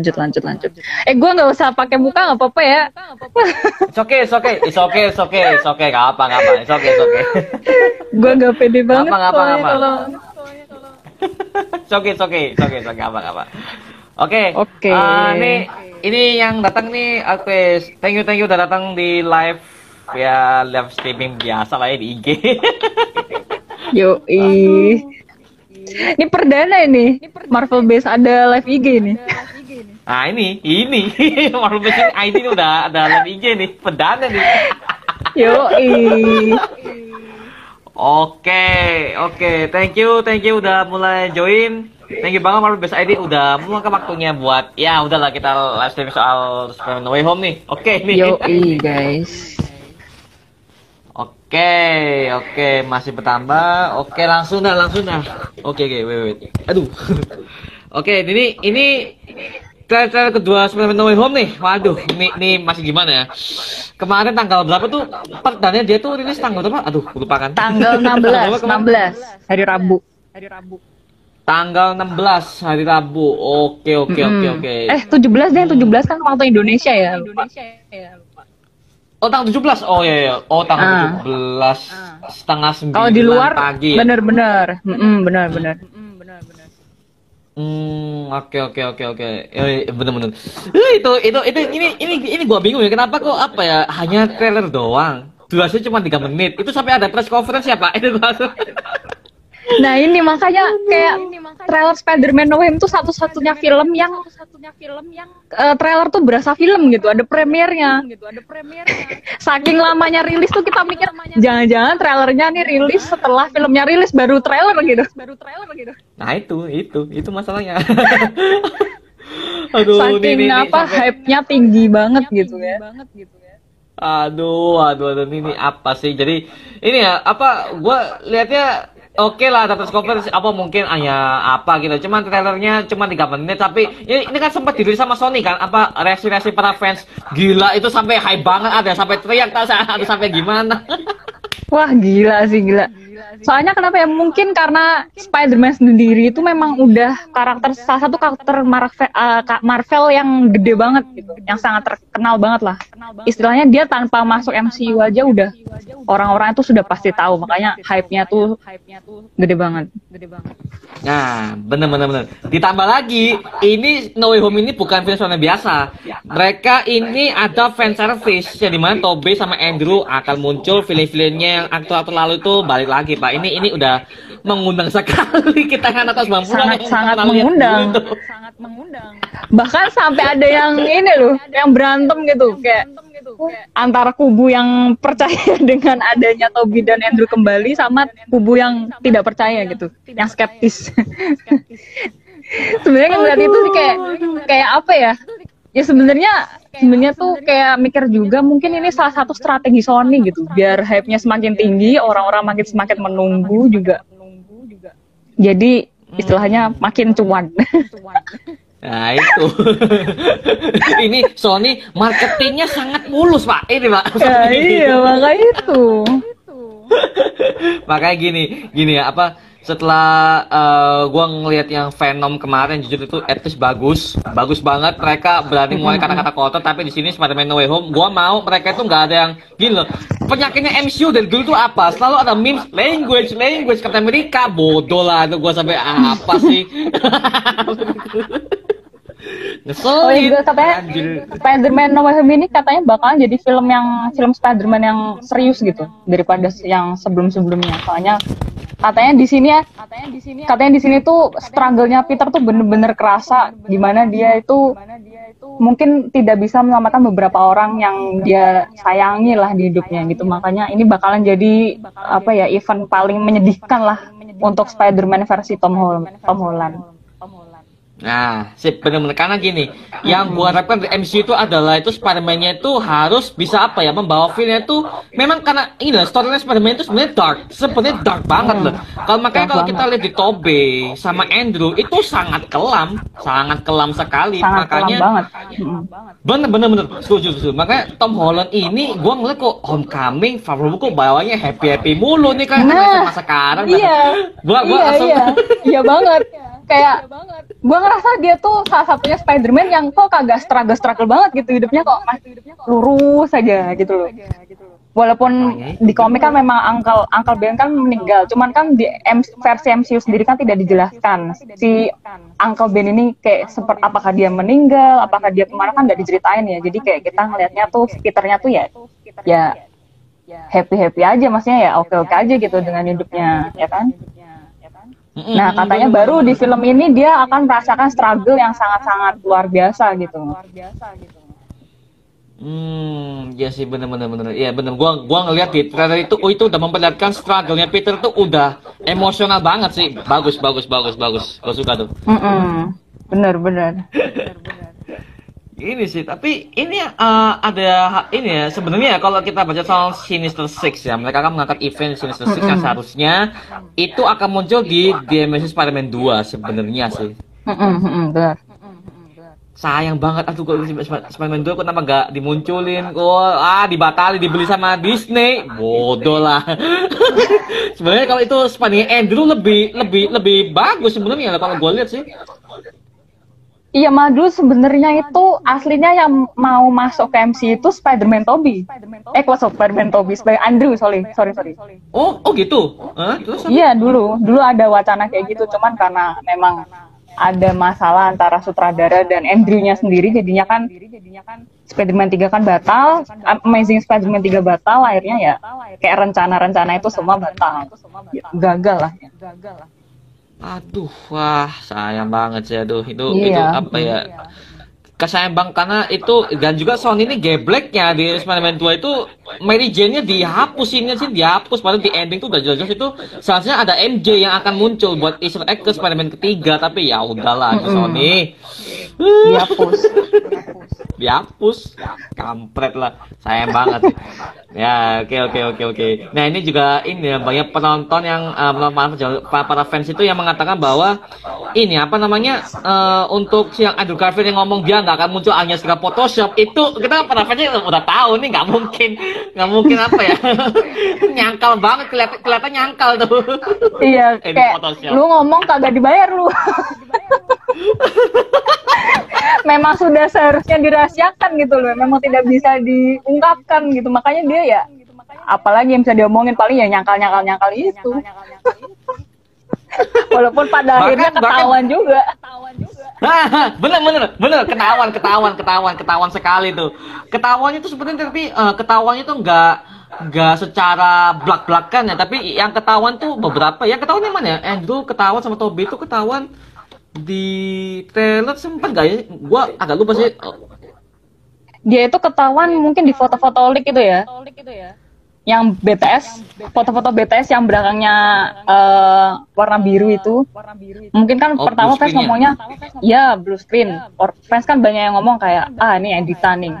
lanjut lanjut lanjut. Eh gue nggak usah pakai muka nggak apa-apa ya. It's okay, it's okay, it's okay, it's okay, it's okay, gak apa, gak apa, it's okay, it's okay. gue nggak pede banget Apa, apa, soalnya apa. kalau It's okay, it's okay, it's okay, it's okay, apa, apa. Oke. Oke. Ah, ini ini yang datang nih, oke, thank you, thank you udah datang di live ya live streaming biasa lah ya di IG. Yo Ini perdana ini Marvel Base ada live IG nih. Nah ini, ini Marvel Basic ID ini udah ada live IG nih, pedana nih. Yo Oke, oke, thank you, thank you udah mulai join. Thank you banget Marvel Base ID udah meluangkan waktunya buat ya udahlah kita live streaming soal Spider-Man No Way Home nih. Oke nih. Yo guys. Oke, oke, masih bertambah. Oke, langsung dah, langsung dah. Oke, oke, wait, wait. Aduh. Oke, ini ini trailer kedua Spider-Man No Way Home nih. Waduh, ini, ini masih gimana ya? Kemarin tanggal berapa tuh? Perdananya dia tuh rilis tanggal berapa? Aduh, lupakan. Tanggal 16, kemarin? 16 hari Rabu. Hari Rabu. Tanggal 16 hari Rabu. Oke, oke, oke, oke. Eh 17 deh, 17 kan waktu Indonesia ya. Lupa. Oh, tanggal 17. Oh iya iya. Oh, tanggal Ah. 17 setengah 9 Kalau di luar pagi. ya? bener-bener, Mm-mm, bener-bener. Hmm, oke oke oke oke. Eh, bener-bener. Eh, itu itu itu ini ini ini gua bingung ya kenapa kok apa ya hanya trailer doang. Durasinya cuma 3 menit. Itu sampai ada press conference ya, Pak? Itu gua Nah ini makanya kayak trailer Spider-Man No Way Home tuh satu-satunya film yang satu-satunya film yang eh, trailer tuh berasa film gitu, ada premiernya. Gitu, ada premiernya. Saking lamanya rilis tuh kita mikir jangan-jangan trailernya nih rilis setelah filmnya rilis baru trailer gitu. Baru trailer gitu. Nah, itu itu itu masalahnya. Aduh, Saking ini, ini, apa sampai- hype-nya tinggi banget gitu ya. Aduh, aduh, aduh, ini apa sih? Jadi ini ya apa? Gua lihatnya oke lah, data conference apa mungkin hanya apa gitu. Cuman trailernya cuma 3 menit, tapi ini, ini kan sempat dirilis sama Sony kan? Apa reaksi-reaksi para fans gila itu sampai hype banget ada sampai teriak ada sampai gimana? Wah gila sih gila. Soalnya kenapa ya? Mungkin karena Spider-Man sendiri itu memang udah karakter salah satu karakter Marvel, eh, Ka- Marvel yang gede banget gitu, yang sangat terkenal banget lah. Istilahnya dia tanpa masuk MCU aja udah orang-orang itu sudah pasti tahu, makanya hype-nya tuh gede banget. Gede banget. Nah, bener bener bener. Ditambah lagi, ini No Way Home ini bukan film Spider-Man biasa. Mereka ini ada fan service yang di mana Tobey sama Andrew akan muncul film-filmnya yang aktor-aktor lalu itu balik lagi, Pak. Ini ini udah mengundang sekali kita kan atas bang Sangat sangat mengundang. Sangat mengundang. Bahkan sampai ada yang ini loh, yang berantem gitu kayak antara kubu yang percaya dengan adanya Toby dan Andrew kembali sama kubu yang tidak percaya gitu, yang skeptis. sebenarnya ngeliat itu sih kayak kayak apa ya? Ya sebenarnya sebenarnya tuh kayak mikir juga mungkin ini salah satu strategi Sony gitu, biar hype-nya semakin tinggi, orang-orang makin semakin menunggu juga. Jadi istilahnya makin cuan. Nah itu, ini Sony marketingnya sangat mulus pak. Ini pak. ya, iya makanya itu. Makanya gini, gini ya apa? Setelah eh, gua ngelihat yang Venom kemarin jujur itu etis bagus, bagus banget. Mereka berani mulai kata-kata kotor, tapi di sini Spider-Man No Way Home, gua mau mereka itu nggak ada yang gini loh. Penyakitnya MCU dari dulu tuh apa? Selalu ada memes language, language Captain America, bodoh lah itu gua sampai apa sih? Ngeselin. Oh katanya Anjir. Spider-Man No Way Home ini katanya bakalan jadi film yang film Spider-Man yang serius gitu daripada yang sebelum-sebelumnya. Soalnya katanya di sini ya katanya di sini katanya di sini tuh struggle-nya Peter tuh bener-bener kerasa gimana dia itu mungkin tidak bisa menyelamatkan beberapa orang yang dia sayangi lah di hidupnya gitu. Makanya ini bakalan jadi apa ya event paling menyedihkan lah untuk Spider-Man versi Tom Holland. Tom Holland. Nah, sip bener-bener karena gini, yang gua harapkan dari MCU itu adalah itu Spider-Man-nya itu harus bisa apa ya membawa feel-nya itu memang karena ini loh story-nya Spider-Man itu sebenarnya dark, sebenarnya dark banget loh. Kalau makanya kalau kita lihat di Tobey sama Andrew itu sangat kelam, sangat kelam sekali. Sangat makanya kelam banget. Bener bener bener setuju setuju. Makanya Tom Holland ini gua ngeliat kok Homecoming favorit kok bawanya happy happy mulu nih kan Nah, sama sekarang. Iya. Gua gua iya, langsung iya. Iya banget. Kayak gue ngerasa dia tuh salah satunya Spider-Man yang kok kagak struggle-struggle banget gitu hidupnya kok masih lurus aja gitu loh. Walaupun di komik kan memang Uncle Uncle Ben kan meninggal, cuman kan di M versi MCU sendiri kan tidak dijelaskan si Uncle Ben ini kayak seperti apakah dia meninggal, apakah dia ke mana kan nggak diceritain ya. Jadi kayak kita ngelihatnya tuh sekitarnya tuh ya ya happy happy aja, maksudnya ya oke oke aja gitu dengan hidupnya, ya kan? Nah, katanya bener, baru bener. di film ini dia akan merasakan struggle yang sangat-sangat luar biasa gitu. Hmm, ya sih bener bener bener. Iya bener. Gua gua ngeliat di trailer itu, oh itu udah memperlihatkan struggle-nya Peter tuh udah emosional banget sih. Bagus bagus bagus bagus. Gua suka tuh. Mm-mm. Bener bener. Ini sih, tapi ini eh, ada ini ya sebenarnya ya kalau kita baca soal Sinister Six ya, mereka kan mengangkat event Sinister Six yang seharusnya itu akan muncul di The Amazing Spider-Man 2 sebenarnya sih. Sayang banget aduh kok Sp- Spider-Man 2 kok kenapa nggak dimunculin? Kok ah dibatali dibeli sama Disney. Bodoh lah. Sebenarnya kalau itu Spider-Man Andrew lebih lebih lebih bagus sebenarnya kalau gue lihat sih Iya, malah dulu sebenarnya itu aslinya yang mau masuk ke MC itu Spider-Man Toby. Eh, kok Spider-Man Toby? Spider Andrew, sorry, sorry, sorry. oh oh gitu Hah? terus apa? Iya, dulu, dulu ada wacana kayak gitu, cuman karena memang ada masalah antara sutradara dan Andrew-nya sendiri, jadinya kan Spider-Man 3 kan batal, Amazing Spider-Man 3 batal, akhirnya ya kayak rencana-rencana itu semua batal. Ya, gagal lah. Aduh, wah sayang banget sih, aduh itu Iya. itu apa ya? Kesayang bang karena itu dan juga Sony ini gebleknya di Spider-Man 2 itu Mary Jane-nya dihapusinnya sih dihapus. Padahal di ending tuh udah jelas-jelas itu seharusnya ada MJ yang akan muncul buat Easter egg ke Spider-Man ketiga tapi ya udahlah itu Sony. Dihapus. dihapus. Kampret lah. Sayang banget. Ya oke oke oke oke. Nah ini juga ini ya banyak penonton yang eh, para, fans itu yang mengatakan bahwa ini apa namanya eh, untuk si yang Andrew Garfield yang ngomong dia akan muncul hanya sekedar Photoshop itu kita fansnya udah tahu nih nggak mungkin nggak mungkin apa ya nyangkal banget kelihatan kelihatan nyangkal tuh Iya, Ini kayak Photoshop. lu ngomong kagak dibayar lu. Memang sudah seharusnya dirahasiakan gitu loh. Memang tidak bisa diungkapkan gitu. Makanya dia ya apalagi yang bisa diomongin paling ya nyangkal-nyangkal-nyangkal itu. Walaupun pada Bahkan- akhirnya bahkan- ketahuan juga. Nah, bener bener bener ketahuan ketahuan ketahuan ketahuan sekali tuh. Ketahuannya tuh sebenarnya tapi eh, ketahuannya tuh nggak nggak secara belak belakan ya, tapi yang ketahuan tuh beberapa. Yang ketahuan yang mana ya? Andrew ketahuan sama Toby itu ketahuan di trailer sempat gak ya? Gua agak lupa sih. Dia itu ketahuan mungkin di foto-foto leak itu ya. Yang BTS, foto-foto BTS yang belakangnya eh, warna biru itu. Mungkin kan Oh, pertama fans ya? ngomongnya, ya blue screen. Or, fans kan banyak yang ngomong kayak, ah ini editan nih.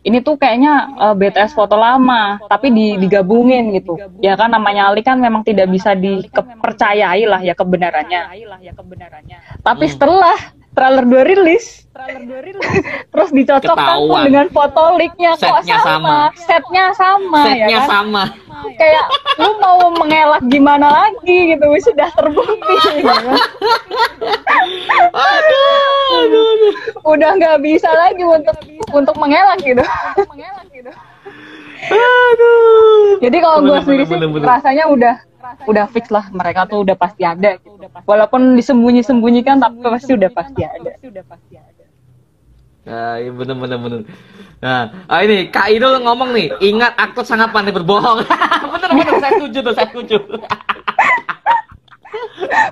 Ini tuh kayaknya eh, BTS foto lama, tapi di, digabungin gitu. Ya kan namanya Ali kan memang tidak bisa dipercayai lah ya kebenarannya. Tapi Hmm. setelah trailer 2 rilis, terus dicocokkan tuh Ketahuan. dengan foto leaknya kok Setnya sama, sama. setnya sama, Setnya ya kan? sama. kayak lu mau mengelak gimana lagi gitu sudah terbukti gitu kan. Aduh, aduh, aduh. udah nggak bisa lagi untuk untuk mengelak gitu Aduh. jadi kalau gue Bener, sendiri sih bener, bener. rasanya udah udah fix lah mereka tuh udah pasti ada gitu. walaupun disembunyi-sembunyikan tapi pasti udah pasti ada Nah, iya bener bener bener. Nah, ah ini Kak Idul ngomong nih, ingat aktor sangat pandai berbohong. bener bener, saya setuju tuh, saya setuju.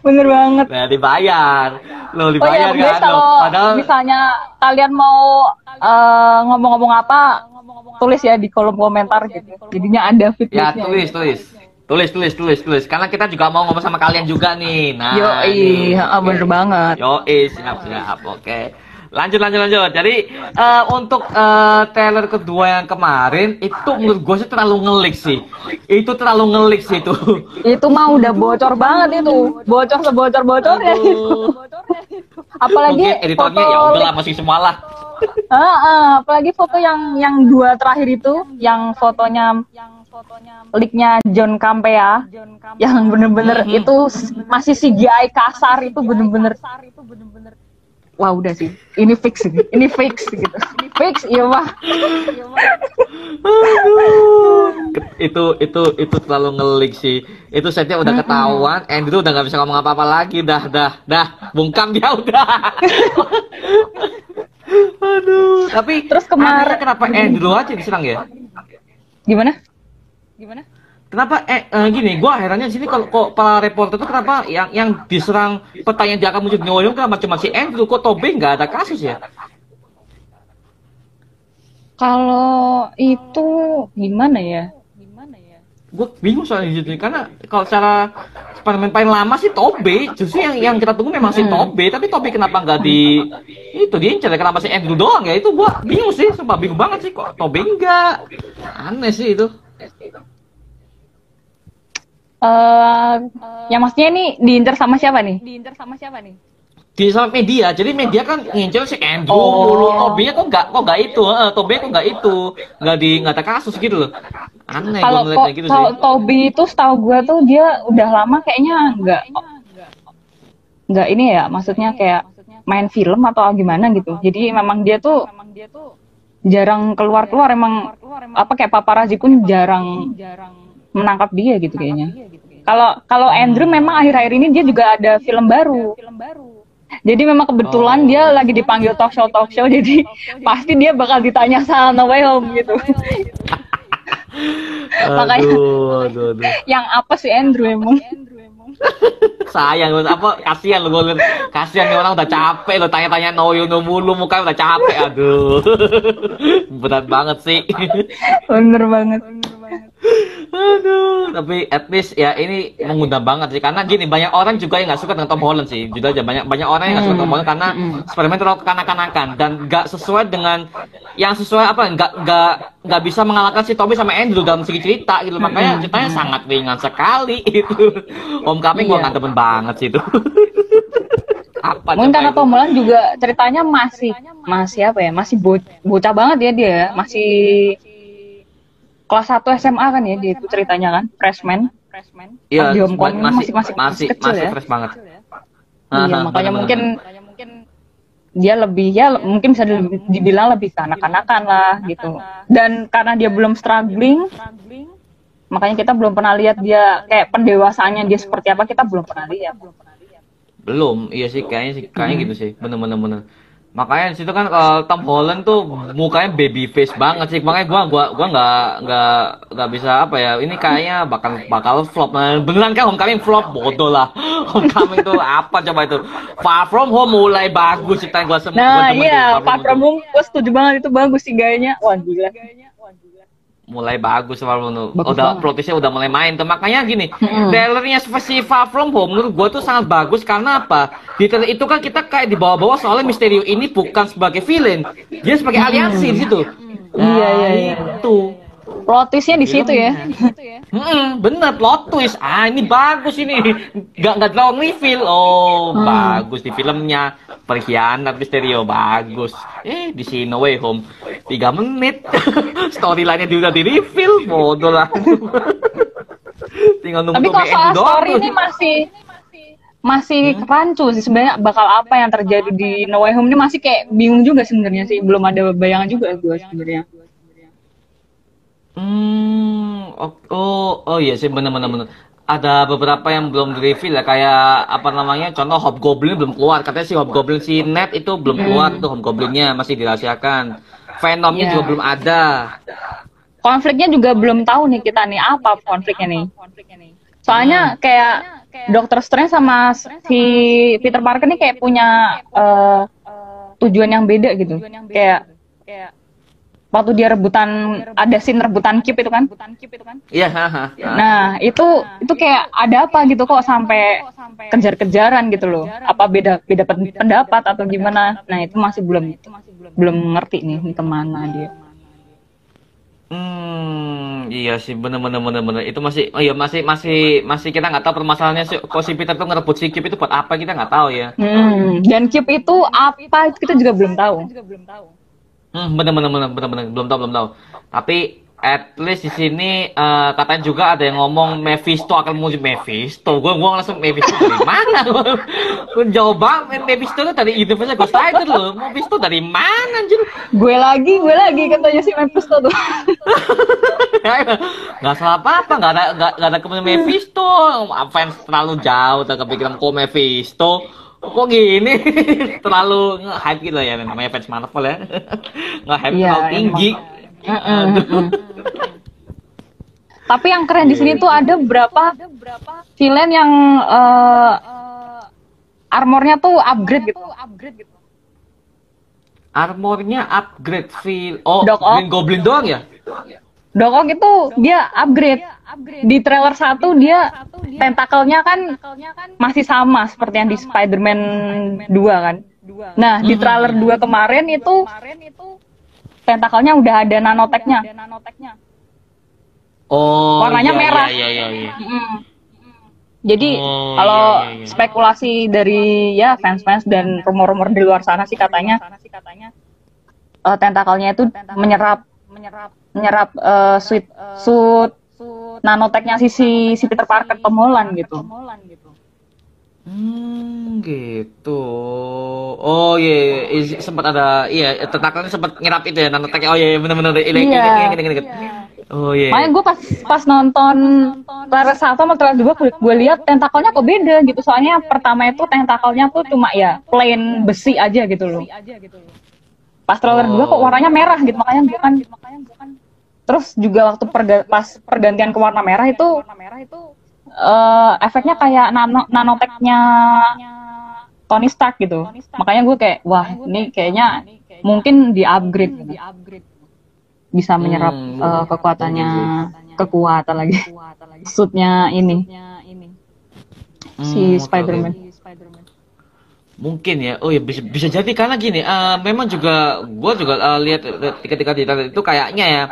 bener banget nah, dibayar. Lo Oh ya, dibayar guys, kan? kalau Lo. Padahal misalnya kalian mau eh, ngomong-ngomong apa, tulis ya di kolom komentar gitu. Jadinya ada ya feedbacknya. tulis tulis. Tulis tulis tulis tulis karena kita juga mau ngomong sama kalian juga nih. Nah, Yo, iya, bener banget. Yo, siap siap. Oke. Lanjut lanjut lanjut. Jadi eh, untuk eh, trailer kedua yang kemarin itu menurut gue sih terlalu ngelik sih. Itu terlalu ngelik sih itu. Itu mah udah bocor banget itu, bocor sebocor bocornya itu. Aduh. Apalagi Mungkin editornya foto, ya udahlah masih semua lah. Ah, ah, apalagi foto yang yang dua terakhir itu, yang fotonya leaknya John Campea yang bener-bener Mhm. itu s- masih CGI kasar itu bener-bener wah udah sih. Ini fix ini. Ini fix gitu. Fix iya mah Ke- itu itu itu terlalu ngelik sih. Itu setnya udah ketahuan. Andrew udah nggak bisa ngomong apa-apa lagi. Dah dah dah. Bungkam dia udah. Aduh. Tapi Terus kemar- anehnya kenapa Andrew aja diserang ya? Gimana? Gimana Kenapa eh, eh, gini, gua herannya sini kalau kok para reporter itu kenapa yang yang diserang pertanyaan dia akan muncul di New kenapa cuma si Andrew kok Tobey nggak ada kasus ya? kalau itu gimana ya Gue bingung soalnya di situ karena kalau secara Spiderman paling lama sih Tobey, justru yang yang kita tunggu memang si Hmm. Tobey, tapi Tobey kenapa nggak di itu diincar ya? kenapa si Andrew doang ya? Itu gua bingung sih, sumpah bingung banget sih kok Tobey enggak. Aneh sih itu. Eh yang maksudnya ini diinter sama siapa nih? Diinter sama siapa nih? Di sama media. Jadi media kan ngincer si Andrew Oh. mulu Tobey kok nggak kok nggak itu? Eh, Tobey kok nggak itu? Nggak di nggak ada kasus gitu loh. Aneh kalau kok kayak gitu kalau sih. Toby itu setahu gue tuh dia udah lama kayaknya nggak nggak ini ya maksudnya kayak main film atau gimana gitu. Jadi memang dia tuh jarang keluar keluar emang apa kayak paparazi pun jarang menangkap dia gitu kayaknya. kalau kalau Andrew memang akhir-akhir ini dia juga ada film baru. jadi memang kebetulan Oh. dia lagi dipanggil talk show talk show jadi pasti dia bakal ditanya sama No Way Home gitu. Makanya- aduh aduh aduh. Yang apa sih Andrew emang sayang lu apa kasihan lu gue kasihan nih orang udah capek lo tanya-tanya no you no mulu muka udah capek aduh berat banget sih bener banget Aduh, tapi at least ya ini mengundang banget sih karena gini banyak orang juga yang nggak suka dengan Tom Holland sih. Jujur aja banyak banyak orang yang nggak suka. Tom Holland karena Spider-Man terlalu kanak-kanakan dan nggak sesuai dengan yang sesuai apa nggak nggak nggak bisa mengalahkan si Tobey sama Andrew dalam segi cerita gitu. Makanya Hmm. ceritanya sangat ringan sekali itu. Homecoming gua Iya. nggak demen banget sih itu. apa mungkin karena itu? Tom Holland juga ceritanya masih masih apa ya masih bo- bocah banget ya dia masih kelas 1 SMA kan ya dia itu ceritanya kan freshman Iya, di Homecoming masih masih- masih- masih masih kecil masih ya. fresh banget. iya Aha, makanya bener-bener. mungkin dia lebih ya mungkin bisa di- dibilang lebih kanak-kanakan lah gitu dan karena dia belum struggling makanya kita belum pernah lihat dia kayak pendewasaannya dia seperti apa kita belum pernah lihat Belum, iya sih kayaknya sih kayaknya gitu sih, bener-bener bener. Makanya situ kan kalau Tom Holland tuh mukanya baby face banget sih. Makanya gua gua gua nggak nggak nggak bisa apa ya. Ini kayaknya bakal bakal flop. Nah, beneran kan Homecoming flop bodoh lah. Homecoming tuh apa coba itu? Far From Home mulai bagus sih gua sem- gua nah iya Far From Home gue setuju banget itu bagus sih gayanya wah gila mulai bagus Home. Bagus udah banget. protisnya udah mulai main tuh. Makanya gini, Mm-mm. trailernya si Far From Home menurut gua tuh sangat bagus karena apa? Di trailer itu kan kita kayak di bawah-bawah soalnya Mysterio ini bukan sebagai villain, dia sebagai aliansi di situ. Iya, iya, iya. Itu. Plot twistnya di situ ya Hmm, bener plot twist. Ah, ini bagus ini. Gak nggak terlalu reveal. Oh, Hmm. bagus di filmnya. Perkhianat Mysterio bagus. Eh, di sini No Way Home 3 menit. Storyline-nya dia udah di reveal. Bodoh lah. Tinggal nunggu tapi kalau soal story ini masih masih rancu sih sebenarnya bakal apa yang terjadi di No Way Home ini masih kayak bingung juga sebenarnya sih belum ada bayangan juga gue sebenarnya Hmm, oh, oh, oh iya sih bener-bener bener. Ada beberapa yang belum di reveal ya kayak apa namanya contoh Hobgoblin belum keluar. Katanya si Hobgoblin si Ned itu belum keluar tuh Hobgoblinnya masih dirahasiakan. Venomnya Iya. juga belum ada. Konfliknya juga belum tahu nih kita nih apa konfliknya nih? Soalnya kayak Doctor Strange sama si Peter Parker nih kayak punya eh, tujuan yang beda gitu. Kayak waktu dia rebutan ada scene rebutan keep itu kan iya haha. Nah, itu itu kayak ada apa gitu kok sampai kejar-kejaran gitu loh. Apa beda beda pen- pendapat atau gimana? Nah, itu masih belum belum ngerti nih ini ke mana dia. Hmm, iya sih bener-bener bener-bener itu masih oh iya masih masih masih kita nggak tahu permasalahannya si, kok si Peter tuh ngerebut si Kip itu buat apa kita nggak tahu ya Hmm, dan keep itu apa itu kita juga belum tahu. Hmm, bener bener bener bener bener belum tahu belum tahu. Tapi at least di sini eh, katanya juga ada yang ngomong Mephisto akan muncul Mephisto. Gue gua langsung Mephisto dari mana? Gue jauh banget Mephisto itu dari universe Ghost Rider loh. Mephisto dari mana anjir? Gue lagi, gue lagi katanya si Mephisto tuh. Nggak salah apa-apa, nggak ada nggak, nggak ada kemungkinan Mephisto. Fans terlalu jauh, udah kepikiran kok Mephisto. Kok gini? terlalu nge-hype gitu ya namanya fans Marvel ya. Nge-hype Iya, terlalu tinggi. Aduh. Tapi yang keren di sini tuh ada berapa villain yang eh, armornya tuh upgrade gitu. Armornya upgrade feel. Oh, Doc. Green Goblin doang ya? Doc Ock itu dia upgrade. Di trailer satu dia tentakelnya kan masih sama seperti yang di Spider-Man 2 kan. Nah, di trailer 2 kemarin itu tentakelnya udah ada nanotechnya. Oh, Warnanya iya, merah. Iya, iya, iya. Mm. Jadi Oh, kalau iya, iya, iya. spekulasi dari ya fans-fans dan rumor-rumor di luar sana sih katanya eh, tentakelnya itu menyerap menyerap eh, suit suit nanotechnya si si, si Peter Parker Tom Holland gitu. Hmm, gitu. Oh iya, iya, iya, sempat ada iya tentakelnya sempat nyerap itu ya nanotech. Oh iya, iya, benar-benar ini ini Iya. ini ini ini. Oh iya. Makanya gue pas pas nonton trailer satu sama trailer dua gue lihat tentakelnya kok beda gitu. Soalnya pertama itu tentakelnya tuh cuma ya plain besi aja gitu loh. Pas trailer dua kok warnanya merah gitu makanya gue kan terus juga waktu perga- pas pergantian ke warna merah itu eh, efeknya kayak nano nanotechnya Tony Stark gitu. Makanya gue kayak wah ini kayaknya mungkin di upgrade gitu. bisa menyerap Hmm, eh, kekuatannya kekuatan lagi suitnya ini Hmm, si oke, Spider-Man. Mungkin ya. Oh ya bisa bisa jadi karena gini, eh, memang juga gua juga eh, lihat ketika di itu kayaknya ya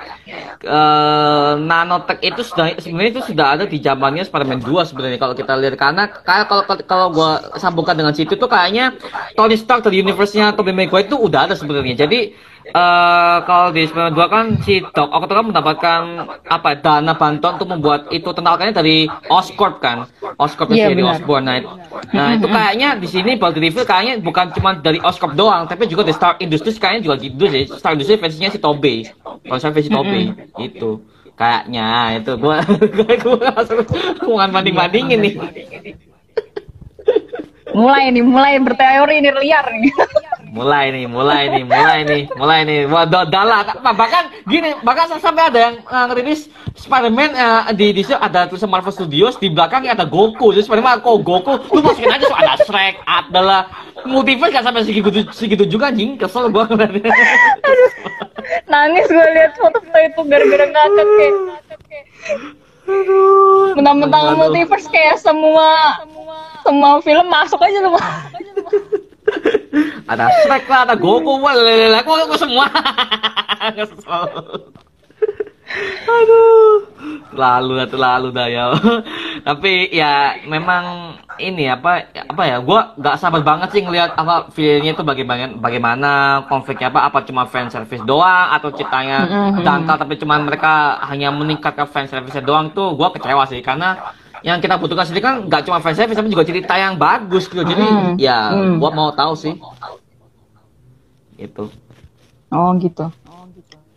eh, nanotech itu sudah sebenarnya itu sudah ada di zamannya Spider-Man 2 sebenarnya kalau kita lihat karena kayak kalau kalau gua sambungkan dengan situ tuh kayaknya Tony Stark dari universe-nya Tobey Maguire itu udah ada sebenarnya. Jadi eh kalau di Spider-Man 2 kan si Doc Ock itu kan mendapatkan apa dana bantuan untuk membuat itu tentakelnya dari Oscorp kan. Oscorp Iya, dari benar. Osborn. Nah, itu- nah itu kayaknya di sini baru di reveal kayaknya bukan cuma dari Oscorp doang, tapi juga dari Star Industries kayaknya juga gitu sih. Star Industries versinya si Tobey. Kalau saya versi Tobey itu kayaknya itu gua gua gua langsung gua banding-bandingin nih. Mulai nih, mulai berteori nih liar nih. mulai nih, mulai nih, mulai nih, mulai nih. Wah, dalah. Bahkan gini, bahkan sampai ada yang uh, ngerilis Spider-Man eh, di di situ ada tulisan Marvel Studios di belakangnya ada Goku. Jadi Spider-Man kok Goku, lu masukin aja so ada Shrek, adalah multiverse kan sampai segitu segitu juga anjing. Kesel gua ngeliatnya. Nangis gue lihat foto-foto itu gara-gara ngakak kayak. Mentang-mentang Aduh. multiverse kayak semua semua film masuk aja semua. ada Shrek lah, ada Goku, wah, lelele, kok kok semua. Kesel. Aduh, lalu dah lalu dah ya. Tapi ya memang ini apa apa ya, gua nggak sabar banget sih ngelihat apa filmnya itu bagaimana bagaimana konfliknya apa apa cuma fan service doang atau ceritanya Mhm. dangkal tapi cuma mereka hanya meningkatkan fan service doang tuh gua kecewa sih karena yang kita butuhkan sendiri kan nggak cuma fan service tapi juga cerita yang bagus gitu. Jadi Mhm. ya Mhm. gua mau tahu sih. Itu. Oh gitu.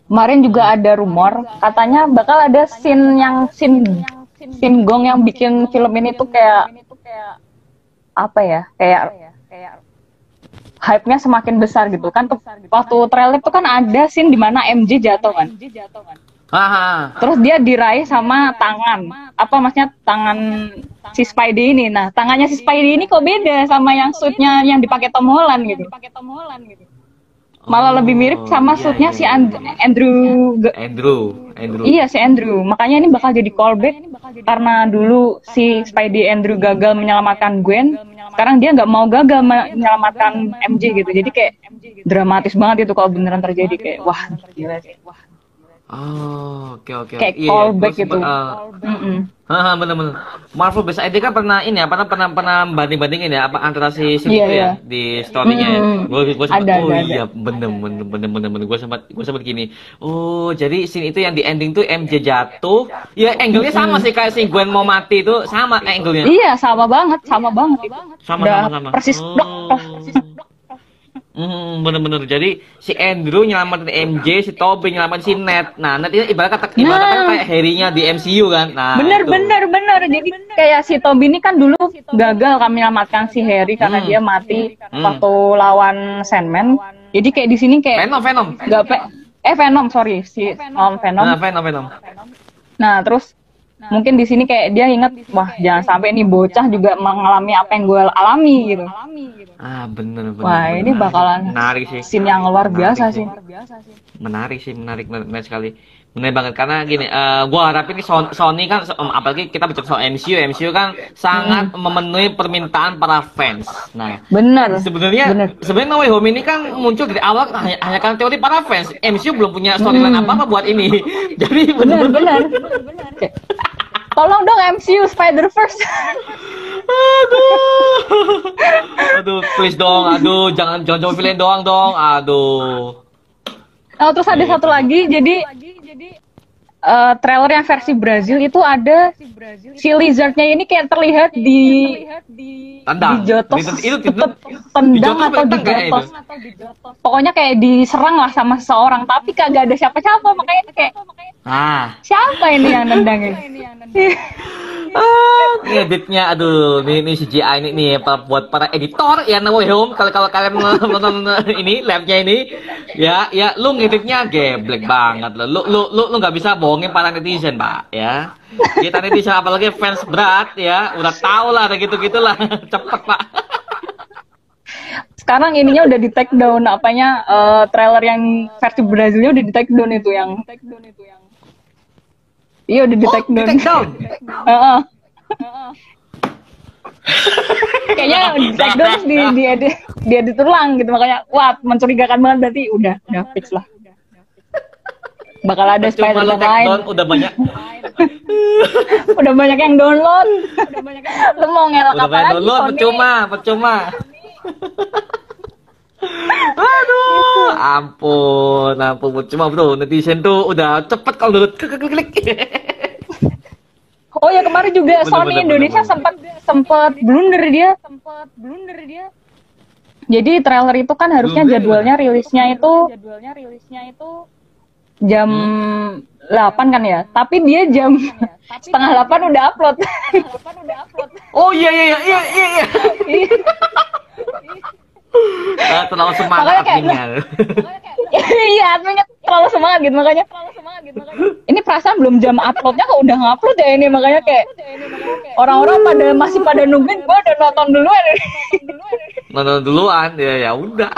Kemarin juga ada rumor katanya bakal ada scene yang scene scene gong yang bikin film ini tuh kayak apa ya? Kayak hype-nya semakin besar gitu kan. Waktu trailer tuh kan ada scene di mana MJ jatuh kan. Haha. Terus dia diraih sama tangan. Apa maksudnya tangan si Spidey ini. Nah, tangannya si Spidey ini kok beda sama yang suitnya yang dipakai Tom Holland gitu. Malah lebih mirip sama Oh, iya, suitnya iya, si iya. And- Andrew Andrew, Andrew. Iya si Andrew, makanya ini bakal jadi callback karena dulu si Spidey Andrew gagal menyelamatkan Gwen, sekarang dia nggak mau gagal menyelamatkan MJ gitu, jadi kayak dramatis banget itu kalau beneran terjadi kayak wah gila sih. Oh, oke oke. Kayak Iya, callback gitu. eh, Mm-mm. Haha, bener-bener. Marvel Best ID kan pernah ini ya, pernah pernah pernah banding-bandingin ya apa antara si si Iya, itu ya iya. di story-nya ya. Mm-mm. Gue gue sempat Ada, oh ada, iya bener bener bener bener bener gue sempat gue sempat gini. Oh, jadi scene itu yang di ending tuh MJ jatuh. Ya angle-nya sama sih kayak si Gwen mau mati itu sama angle-nya. Iya, sama banget, sama banget. Sama sama sama. persis Oh. blok, persis blok. Hmm, bener-bener. Jadi si Andrew nyelamatin MJ, si Tobey nyelamatin si Ned. Nah, Ned ini ibarat kata ibarat kata Nah. kayak Harry-nya di MCU kan. Nah, bener itu. bener bener jadi kayak si Toby ini kan dulu gagal kami menyelamatkan si Harry karena Hmm. dia mati Hmm. waktu lawan Sandman jadi kayak di sini kayak Venom, Venom. nggak pe eh Venom sorry si Om Venom Nah, Venom, Venom. nah terus mungkin di sini kayak dia ingat wah jangan sampai nih bocah juga mengalami apa yang gue alami gitu Ah, bener bener. wah ini bener. bakalan menarik sih. scene yang luar Menarik biasa sih. sih Menarik sih, menarik, menarik, menarik sekali. Menarik banget karena gini, eh gua harapin nih Son- Sony kan em, apalagi kita bicara soal MCU, MCU kan sangat memenuhi permintaan para fans. Nah, bener sebenarnya Bener. sebenarnya No Way Home ini kan muncul dari awal hanya, hanya karena teori para fans. MCU belum punya storyline Hmm. apa-apa buat ini. Jadi bener bener Kayak, tolong dong MCU Spider Verse Aduh. Aduh, please dong. Aduh, jangan jangan cuma villain doang dong. Aduh. Oh, terus ada satu lagi, jadi eh, trailer yang versi Brazil itu ada si lizardnya ini kayak terlihat di Tendang. dijotos, Itu- itu- itu- tendang atau dijotos. Pokoknya kayak diserang lah sama seseorang, tapi kagak ada siapa-siapa, makanya kayak Ah. siapa ini yang nendangin? Ah, ini editnya aduh ini, ini CGI ini nih buat para editor ya No Way Home kalau kalau kalian nonton ini labnya ini ya ya lu ngeditnya geblek banget lo lu lu lu nggak bisa bohongin para netizen pak ya kita netizen apalagi fans berat ya udah tau lah ada gitu gitulah cepet pak Sekarang ininya udah di take down, apanya eh, trailer yang versi Brazilnya udah di take down itu yang Iya udah di oh take di down. take down Heeh. Kayaknya di take down terus di di edit di edit ulang gitu makanya wah mencurigakan banget berarti udah udah fix lah. Bakal ada cuma Spider-Man lu take lain. down udah banyak Udah banyak yang download. Lu mau ngelak udah apa banyak lagi? download Sony? percuma percuma Aduh, ampun, ampun, cuma bro, netizen tuh udah cepet kalau download klik klik klik. Oh ya kemarin juga Bener, Sony bener, Indonesia bener, sempat sempat blunder dia. Sempat blunder dia. Jadi trailer itu kan harusnya Blunder jadwalnya rilisnya itu jadwalnya rilisnya itu jam 8 kan ya. Tapi dia jam setengah 8 udah upload. Oh iya iya iya iya iya. iya. Ah, terlalu semangat Makanya kayak- adminnya. Iya, adminnya terlalu semangat gitu makanya. Ini perasaan belum jam uploadnya kok udah ngupload ya ini makanya kayak orang-orang pada masih pada nungguin gua udah nonton duluan. Nonton duluan ya ya udah.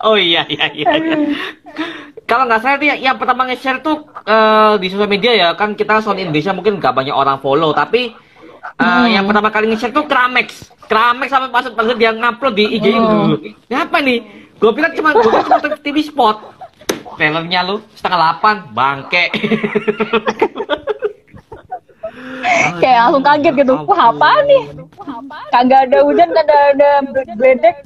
Iya. Oh iya iya iya. iya. Kalau nggak salah dia yang pertama nge-share tuh eh, di sosial media ya kan kita Sony Indonesia mungkin nggak banyak orang follow tapi eh, yang pertama kali nge-share tuh Kramex. Kramex sampai pas pas dia ngupload di IG Hmm. ini. Apa nih? Gue pikir cuma gue cuma TV spot. Trailernya lu setengah delapan bangke. kayak langsung kaget gitu. Wah, apa nih? Kagak ada hujan, kagak ada bledek.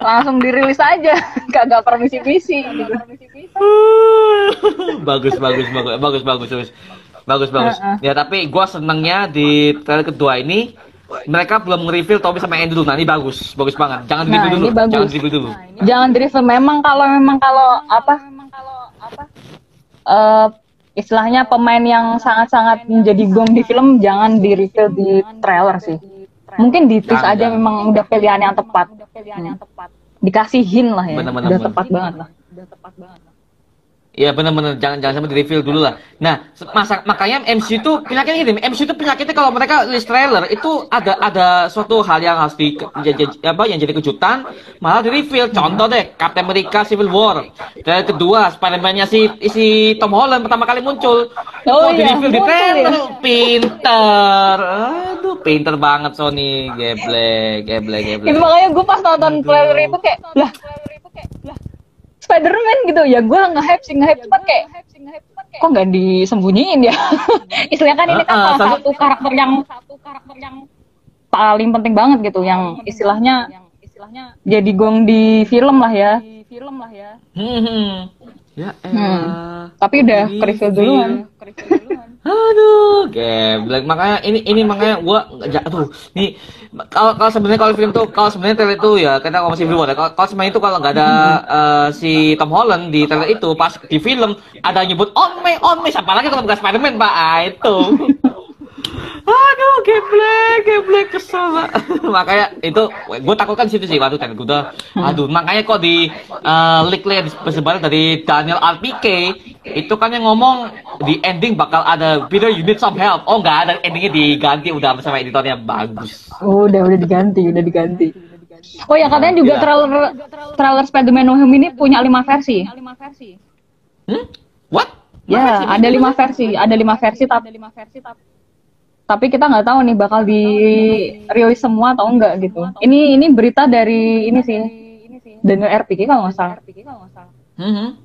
Langsung dirilis aja, kagak permisi-misi gitu. bagus bagus bagus bagus bagus bagus bagus bagus Heeh. ya tapi gua senengnya di trailer kedua ini mereka belum nge-reveal Toby sama Andrew nah ini bagus bagus banget jangan Nah, di-reveal dulu ini bagus. jangan di-reveal dulu Jangan driven memang kalau memang kalau apa? eh istilahnya pemain yang sangat-sangat menjadi gong di film jangan di reveal di trailer sih mungkin di tis aja memang udah pilihan yang tepat. Udah pilihan hmm. yang tepat. Dikasihin lah ya. Udah tepat banget lah. Udah tepat banget. Iya benar-benar jangan jangan sampai di-reveal dulu lah. Nah masa makanya MC itu penyakitnya gini. MC itu penyakitnya kalau mereka rilis trailer itu ada ada suatu hal yang harus di j- j- apa yang jadi kejutan malah di-reveal. Contoh deh Captain America Civil War. Trailer kedua Spider-Man-nya si si Tom Holland pertama kali muncul. Oh Kok iya, di-reveal di muncul trailer. Ya. pinter. Aduh pinter banget Sony. Geblek geblek geblek. Itu makanya gue pas nonton trailer itu kayak lah Spider-Man gitu. Ya gue nge-hype sih nge-hype. Cuman kayak kok nggak disembunyiin ya? Istilahnya kan ini kan Ah, ah, salah satu- karakter yang satu karakter yang paling penting banget gitu yang istilahnya istilahnya jadi gong di film lah ya. Di film lah ya. Hmm, hmm. Ya elah. tapi udah Reveal. ke reveal duluan. Aduh, geblek. Makanya ini ini makanya gua ja- aduh, nih kalau kalau sebenarnya kalau film tuh kalau sebenarnya trailer itu ya kita kalau masih belum ada. Kalau, kalau sebenarnya itu kalau nggak ada eh, si Tom Holland di trailer itu pas di film ada nyebut on me on me siapa lagi kalau bukan Spider-Man, Pak. Ah, itu. Aduh, geblek, geblek kesel Pak. makanya itu gue takut kan situ sih waktu trailer gue udah aduh makanya kok di uh, leak leak persebaran dari Daniel RPK itu kan yang ngomong di ending bakal ada Peter you need some help oh nggak ada endingnya diganti udah sama editornya bagus Oh, udah udah diganti, udah diganti. Oh ya katanya juga Gila. trailer trailer Spider-Man No Home ini punya lima versi. hmm? what Ya, ada lima versi, ada lima versi tapi tapi kita nggak tahu nih bakal dirilis semua atau enggak gitu. Ini ini berita dari ini sih Daniel RPK kalau nggak salah. Hmm,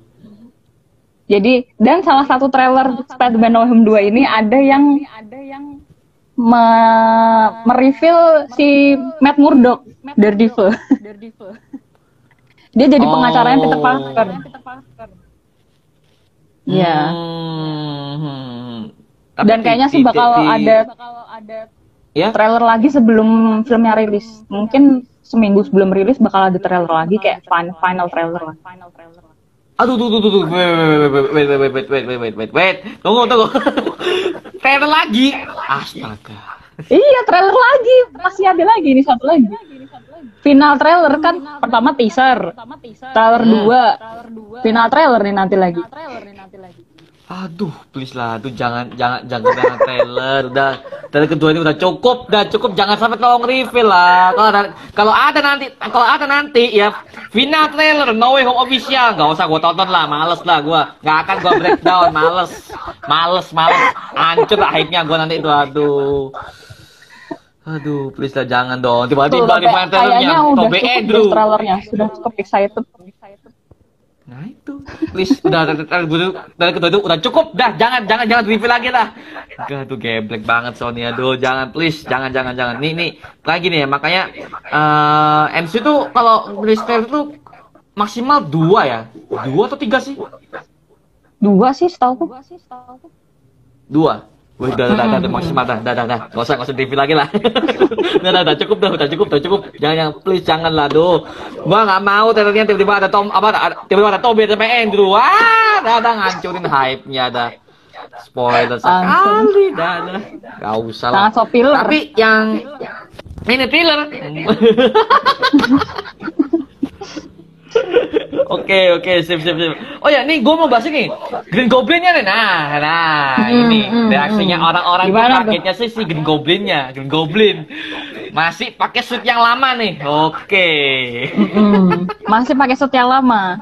Jadi dan salah satu trailer Spider-Man No Home 2 ini ada yang ada yang me- mereveal si Matt Murdock Daredevil. Dia jadi pengacaranya Peter Oh. Parker. Iya. Hmm. Dan kayaknya sih bakal ada ya trailer lagi sebelum filmnya rilis. Mungkin seminggu sebelum rilis bakal ada trailer lagi kayak fin- final trailer lah. Aduh, tuh, tuh, tuh, tuh, wait, wait, wait, wait, wait, wait, wait, wait, wait, tunggu, tunggu, trailer lagi, astaga, Iya, trailer lagi. Masih ada lagi ini satu lagi. Final trailer kan pertama teaser. Trailer Hmm. 2. Final trailer nih nanti lagi. Aduh, please lah, tuh jangan, jangan, jangan, jangan trailer, udah, trailer kedua ini udah cukup, udah cukup, jangan sampai tolong reveal lah, kalau ada, kalau ada nanti, kalau ada nanti, ya, final trailer, No Way Home official, nggak usah gua tonton lah, males lah gua, nggak akan gua breakdown, males, males, males, hancur lah hype-nya gua nanti itu, aduh. Aduh, please lah. Jangan dong. Tiba-tiba di final trailernya Tobe Andrew. trailernya. Sudah cukup excited. Nah itu, please udah dari kedua itu udah cukup, dah jangan jangan jangan review lagi lah. Gak tuh geblek banget Sony aduh jangan please jangan jangan jangan. Nih nih lagi nih ya makanya eh MC tuh kalau rilis trailer tuh maksimal dua ya, dua atau tiga sih? Dua sih setahu Dua. Wih, udah, udah, udah, udah, maksimal dah, dah, dah, dah, gak usah, gak usah review lagi lah. udah, udah, udah, cukup dah, udah cukup, udah cukup. Jangan, jangan, please, jangan lah, duh. Gua nggak mau trailernya tiba-tiba ada Tom, apa, ada, tiba-tiba ada Toby sama Andrew. Wah, dah, dah, ngancurin hype-nya, dah. Spoiler sekali, dah, dah. Gak usah lah. Tapi yang ini thriller. Oke oke sip sip sip. Oh ya nih gue mau bahas ini Green Goblinnya nih. Nah nah Hmm, ini hmm, reaksinya hmm. orang-orang tuh Gimana tuh? kagetnya sih si Green Goblinnya Green Goblin masih pakai suit yang lama nih. Oke. Mm, masih pakai set yang lama.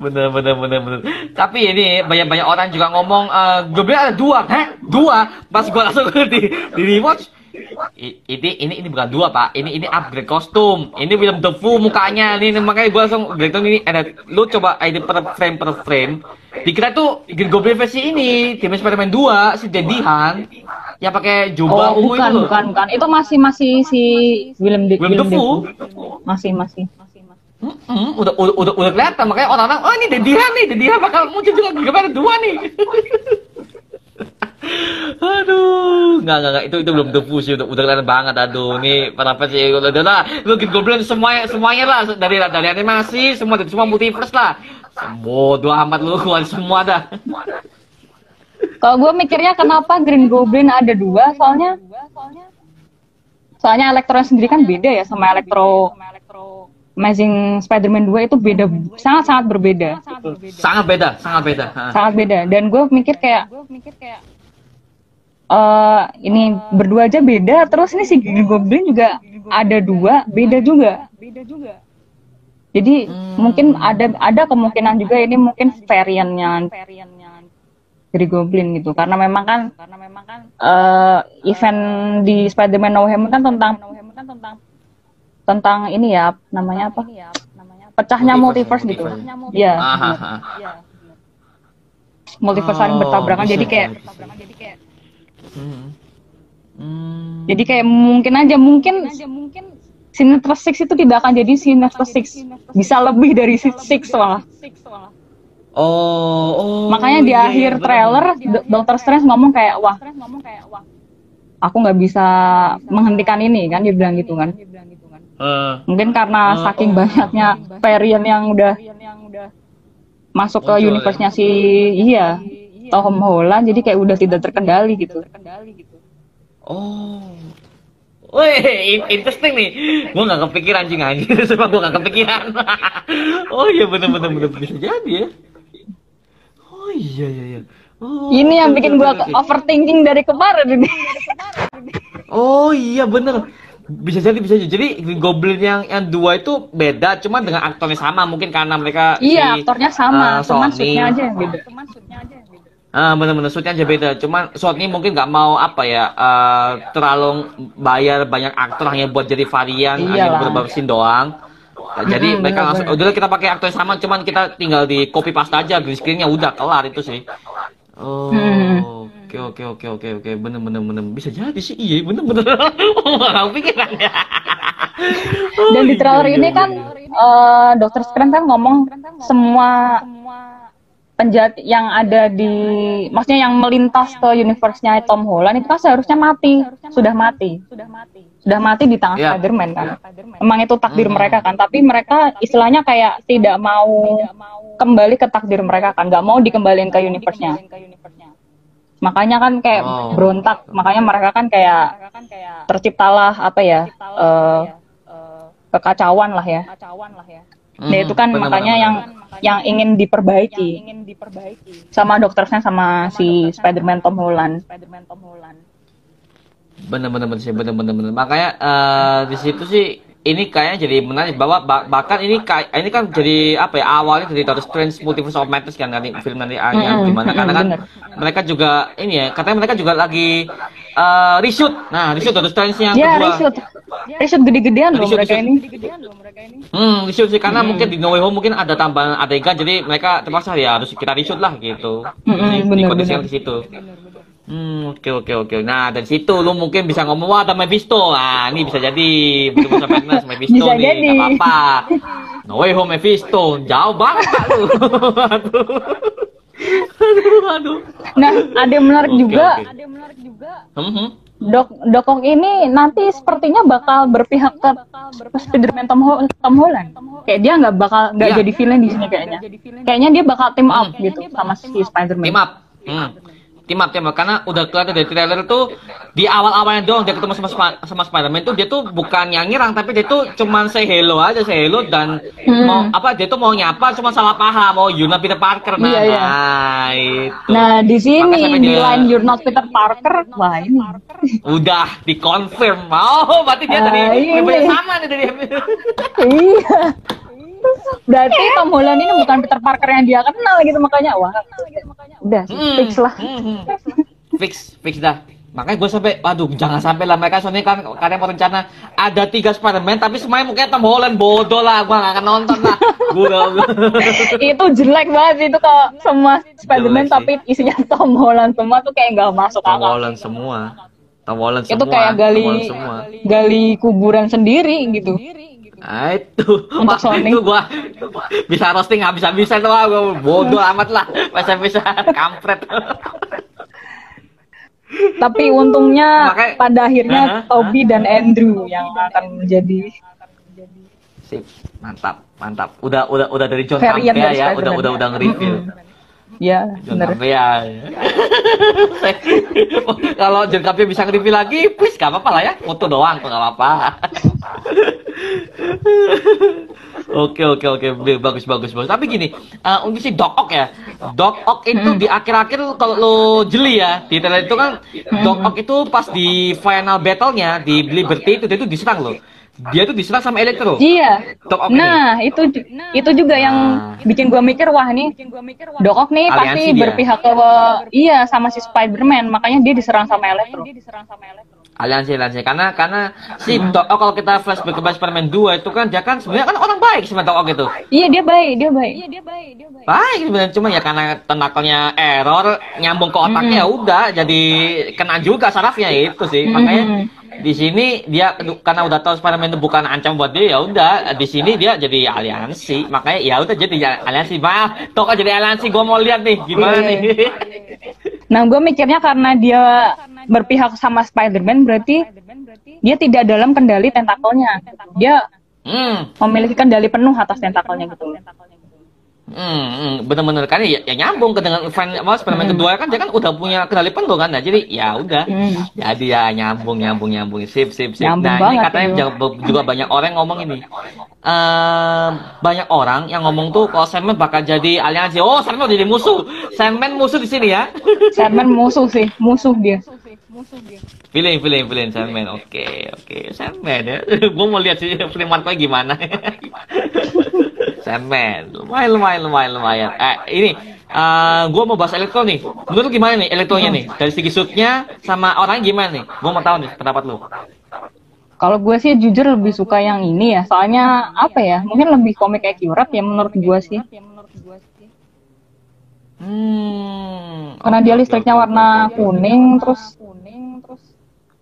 bener bener bener bener. Tapi ini banyak banyak orang juga ngomong eh, Goblin ada dua. Hah? Dua? Pas gue langsung di di rewatch. Ini ini ini bukan dua pak. Ini ini upgrade kostum. Ini William Dafoe mukanya. Ini makanya gue langsung breakdown ini. Ada lu coba ini per frame per frame. Dikira tuh Green Goblin versi ini tim Spider-Man 2 si Daddy Han. Yang pakai jubah Oh, ungu bukan, itu bukan, bukan. Itu masih masih si Willem De Willem Willem Dafoe. Dafoe. Masih, masih. Mm-mm, udah, udah, udah, udah kelihatan. Makanya orang-orang oh ini Daddy Han nih. Daddy Han bakal muncul juga ada dua nih Aduh, nggak nggak itu itu belum defu sih udah udah kelihatan banget. Aduh, nih para fans sih udah udah lah. Lu Green Goblin semuanya semuanya lah dari dari animasi semua dari semua multiverse lah. Bodoh amat lu keluar semua dah. Kalau gue mikirnya kenapa Green Goblin ada dua, soalnya soalnya Electro sendiri kan beda ya sama Electro Amazing Spider-Man 2 itu beda sangat-sangat berbeda. Sangat beda, sangat beda. Sangat beda dan gue mikir kayak eh ini berdua aja beda, terus ini si Green Goblin juga ada dua, beda. Juga. Jadi mungkin ada ada kemungkinan juga ini mungkin variannya Green Goblin gitu. Karena memang kan karena memang kan eh, event di Spider-Man No Home kan tentang tentang ini ya namanya apa? pecahnya Multiverse, multiverse, gitu. Iya. Ah. Multiverse saling Oh, bertabrakan jadi kayak. Hmm. Hmm. jadi kayak mungkin aja mungkin Sinister Six itu tidak akan jadi Sinister Six. Bisa lebih dari Six malah. Oh, oh. Makanya di iya, akhir bener. trailer Do- Dr. Strange ngomong kayak wah aku nggak bisa menghentikan ini kan dia bilang gitu kan. Eh, Mungkin karena Oh, saking banyaknya varian yang udah masuk ke Muncul, universe-nya si iya Tom Holland jadi kayak udah tidak terkendali gitu. Oh. Wih, in- interesting nih. Gua nggak kepikiran anjing anjing. Sumpah gua nggak kepikiran. oh iya bener bener bisa jadi ya. Oh iya iya iya. Oh, Ini yang bikin oke. overthinking dari kemarin ini. Oh iya bener. Bisa jadi bisa jadi. Jadi Goblin yang yang dua itu beda, cuma dengan aktornya sama mungkin karena mereka Iya, si, aktornya sama, eh, cuman aja yang beda. Ah bener-bener suitnya aja beda. Cuman Sony mungkin nggak mau apa ya eh, terlalu bayar banyak aktor hanya buat jadi varian hanya Iyalah. beberapa scene doang. Nah, jadi Mm-mm, mereka bener, langsung, udah kita pakai aktor yang sama, cuman kita tinggal di copy paste aja green screennya udah kelar itu sih. Oh, Hmm. oke oke oke oke oke bener bener bener bisa jadi sih iya bener bener. Oh, nggak pikiran ya. Oh, Dan di iya, trailer iya, ini iya. kan eh Dr. Strange kan ngomong semua penjahat yang ada di maksudnya yang melintas ke universe-nya Tom Holland itu kan seharusnya mati, sudah mati. Sudah mati di tangan Iya. Spider-Man kan. Emang itu takdir Hmm. mereka kan, tapi mereka istilahnya kayak tidak mau kembali ke takdir mereka kan, nggak mau dikembalikan ke universe-nya. Makanya kan kayak Oh. berontak, makanya mereka kan kayak terciptalah apa ya eh, kekacauan lah ya. Nah Mhm, itu kan bener, makanya bener, yang bener. yang ingin diperbaiki. Sama dokternya sama si Spider-Man Tom Holland. Bener bener bener sih bener bener makanya eh, di situ sih ini kayaknya jadi menarik. Bahwa ba- bahkan ini kayak ini kan jadi apa ya awalnya dari Doctor Strange Multiverse of Madness kan nanti film nanti yang Mm-mm, gimana. Karena kan mereka juga ini ya katanya mereka juga lagi eh reshoot nah reshoot Doctor Strange yang Ya, kedua reshoot. Reshoot gede-gedean loh Reshoot, mereka reshoot. ini. Hmm, reshoot sih karena mungkin di No Way Home mungkin ada tambahan adegan jadi mereka terpaksa ya harus kita reshoot lah gitu. Di- bener, dikondisikan bener. di situ. Hmm, oke oke oke. Nah, dari situ lu mungkin bisa ngomong wah ada Mephisto. Nah, ini bisa jadi betul betul Madness Mephisto Bisa nih, jadi. nggak apa-apa. No Way Home Mephisto, jauh banget lu. aduh. aduh, aduh. Nah, ada yang menarik Oke, juga. oke. Hmm, hmm. Dok Dokok ini nanti sepertinya bakal berpihak ke Spider-Man Tom, Ho- Tom Holland. Kayak dia nggak bakal nggak Iya. jadi villain di sini kayaknya. Kayaknya dia bakal team up gitu sama si Spider-Man. Team up. Hmm. Team up. Karena udah kelihatan dari trailer tuh di awal-awalnya doang dia ketemu sama sama Spider-Man tuh dia tuh bukan yang nyerang tapi dia tuh cuman say hello aja, say hello dan Hmm. mau apa dia tuh mau nyapa cuma salah paham. Oh, Yuna Peter Parker nah. Iya, iya. Nah, itu. Nah, di sini di dia- line You're Not Peter Parker, wah ini. Udah dikonfirm. Oh, berarti dia Ah, dari beda sama nih dari iya. Berarti Tom Holland ini bukan Peter Parker yang dia kenal gitu makanya wah. Udah Hmm, fix lah. hmm, hmm. fix, fix dah. Makanya gue sampai, waduh jangan sampai lah mereka soalnya kan kadang mau rencana ada tiga Spiderman tapi semuanya mukanya Tom Holland bodoh lah, gue gak akan nonton lah. Gue itu jelek banget itu kalau semua Spider-Man tapi isinya Tom Holland semua tuh kayak nggak masuk Tom akal. Holland semua, Tom Holland semua. Itu kayak Tom gali Holland semua. gali kuburan sendiri gitu. Nah itu, Untuk Sony. itu gua bisa roasting nggak bisa bisa tuh gua bodoh amat lah, bisa bisa kampret. Tapi untungnya Makanya- pada akhirnya Aha, Toby dan Andrew yang akan menjadi Sip, mantap, mantap. Udah udah udah dari John varian Campbell dari ya, udah udah udah nge-review. ya. Campbell ya. Kalau John Campbell bisa nge-review lagi, please gak apa-apa lah ya. Foto doang tuh gak apa-apa. Oke oke oke bagus bagus bagus. Tapi gini, eh, untuk si Doc Ock ya, Doc Ock itu di akhir-akhir kalau lo jeli ya di trailer itu kan Doc Ock itu pas di final battle-nya di Liberty itu dia tuh diserang loh. Dia tuh diserang sama Electro. Iya. Doc Ock ini. Nah, itu ju- itu juga yang Nah. bikin gua mikir wah nih Doc Ock nih pasti dia. berpihak ke iya sama si Spider-Man, makanya dia diserang sama Electro. Aliansi aliansi. Karena karena si Doc Ock kalau kita flashback ke Spider-Man 2 itu kan dia kan sebenarnya kan orang baik sebenarnya Doc Ock itu Iya dia baik, dia baik. Iya dia baik, dia baik. baik sebenarnya. Cuma ya karena tenakelnya error nyambung ke otaknya ya udah jadi kena juga sarafnya itu sih. Makanya di sini dia karena udah tahu Spider-Man itu bukan ancam buat dia ya udah. Di sini dia jadi aliansi. Makanya ya udah jadi aliansi. Maaf Ock jadi aliansi gua mau lihat nih gimana Iya. nih Nah gue mikirnya karena dia berpihak sama Spider-Man berarti dia tidak dalam kendali tentakelnya. Dia hmm memiliki kendali penuh atas tentakelnya gitu. Hmm, hmm, bener-bener kan ya, ya nyambung ke dengan fan apa Spider-Man kedua kan dia kan udah punya kendali penuh kan, nah, jadi ya udah, Hmm. jadi ya nyambung nyambung nyambung, sip sip sip. Nyambung nah ini katanya itu. juga, juga banyak orang yang ngomong ini, eh banyak orang yang ngomong tuh kalau Sandman bakal jadi aliansi, oh Sandman jadi musuh, Sandman musuh di sini ya. Sandman musuh sih, musuh dia. Feeling, feeling, feeling Sandman. Oke, oke. Sandman ya. Gue mau lihat sih film Marco gimana. Sandman. Lumayan, lumayan, lumayan, lumayan. Eh, ini. eh gue mau bahas elektro nih. Menurut lu gimana nih elektronya nih? Dari segi shootnya sama orangnya gimana nih? Gue mau tahu nih pendapat lu. Kalau gue sih jujur lebih suka yang ini ya, soalnya apa ya? Mungkin lebih komik accurate ya menurut gue sih. Hmm. Karena dia listriknya warna kuning, terus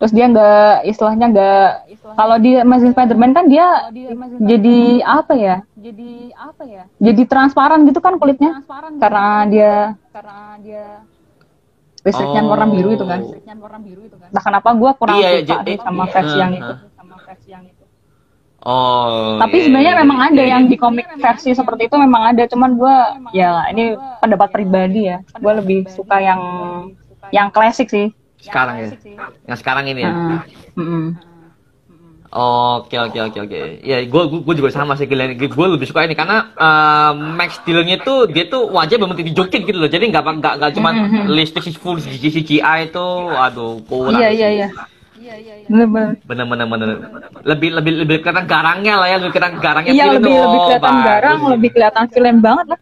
terus dia nggak istilahnya nggak kalau di Amazing Spider-Man kan dia jadi apa ya? Jadi apa ya? Jadi transparan gitu kan kulitnya karena dia karena dia listriknya Oh. warna biru itu kan. Nah kenapa gue kurang Iya, suka jadi- sih sama iya, versi yang itu? uh. Oh. Tapi iya, sebenarnya iya. memang ada yang di komik versi seperti itu memang ada, cuman gue ya ini pendapat pribadi ya, gue lebih suka yang yang klasik sih. Sekarang ya. Yang sekarang ini ya. Heeh. Mm-mm. Oke oke oke oke. Ya gue gue juga sama sih Glenn. Gue lebih suka ini karena eh, Max Dillon-nya tuh dia tuh wajah bener dijokin gitu loh. Jadi nggak nggak nggak cuma Mhm. listrik full CGI itu, aduh kurang. Iya iya iya. Bener-bener. Bener bener bener. Lebih lebih lebih kelihatan garangnya lah ya, lebih kelihatan garangnya Iya film lebih lebih Oh, kelihatan garang, lebih kelihatan film banget lah.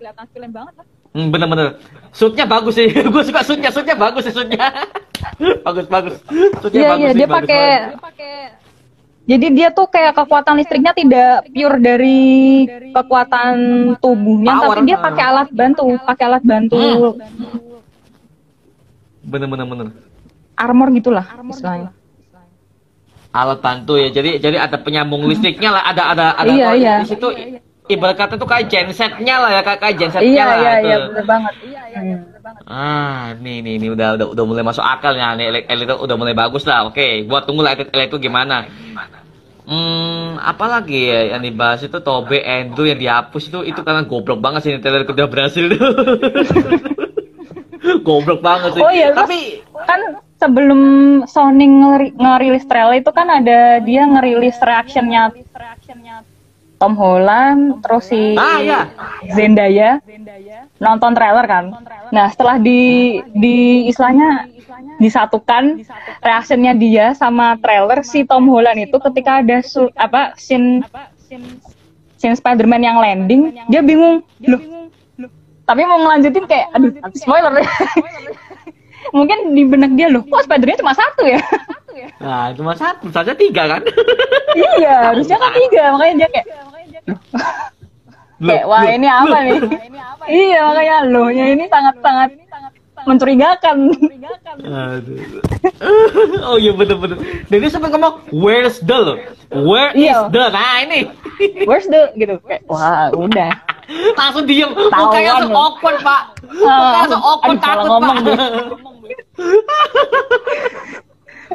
Hmm, bener bener. Shootnya bagus sih. gue suka shootnya, shootnya bagus sih shootnya. bagus bagus. Shootnya Iya bagus iya sih, dia bagus pakai. Jadi dia tuh kayak kekuatan listriknya tidak pure dari kekuatan tubuhnya, Power. tapi dia pakai alat bantu, pakai alat bantu Hmm. Bener bener bener. armor gitulah istilahnya. alat bantu ya. Jadi jadi ada penyambung listriknya lah, ada ada ada Iya, iya. di situ ibarat kata tuh kayak gensetnya lah ya, kayak, kayak gensetnya Iya lah. iya tuh. iya bener banget. Hmm. Ah, nih nih nih udah udah udah mulai masuk akal ya, nih Elektro udah mulai bagus lah. Oke, buat tunggu lah Ele- Elektro gimana. Hmm, apalagi ya yang dibahas itu Tobe Andrew yang dihapus itu itu karena goblok banget sih ini trailer udah berhasil goblok banget sih. Oh iya, tapi kan sebelum Sony ngeri- ngerilis trailer itu kan ada dia ngerilis reactionnya Tom Holland terus si Ah, iya. Zendaya. Nonton trailer kan. Nah setelah di di istilahnya disatukan reactionnya dia sama trailer si Tom Holland itu ketika ada su- apa scene scene Spider-Man yang landing dia bingung. Loh tapi mau ngelanjutin kayak aduh spoiler. mungkin di benak dia loh kok Spider-Man cuma satu ya? Nah cuma satu saja tiga kan. iya harusnya kan tiga makanya dia kayak kayak wah ini apa nih iya makanya loh ya ini sangat sangat mencurigakan Aduh. oh iya bener-bener. Dan dia sampai ngomong where's the loh? Where is Iya. the? Nah ini where's the gitu kayak wah udah langsung diem. Tahuan Mukanya langsung loh. awkward pak. Ah, Mukanya langsung awkward takut ngomong pak.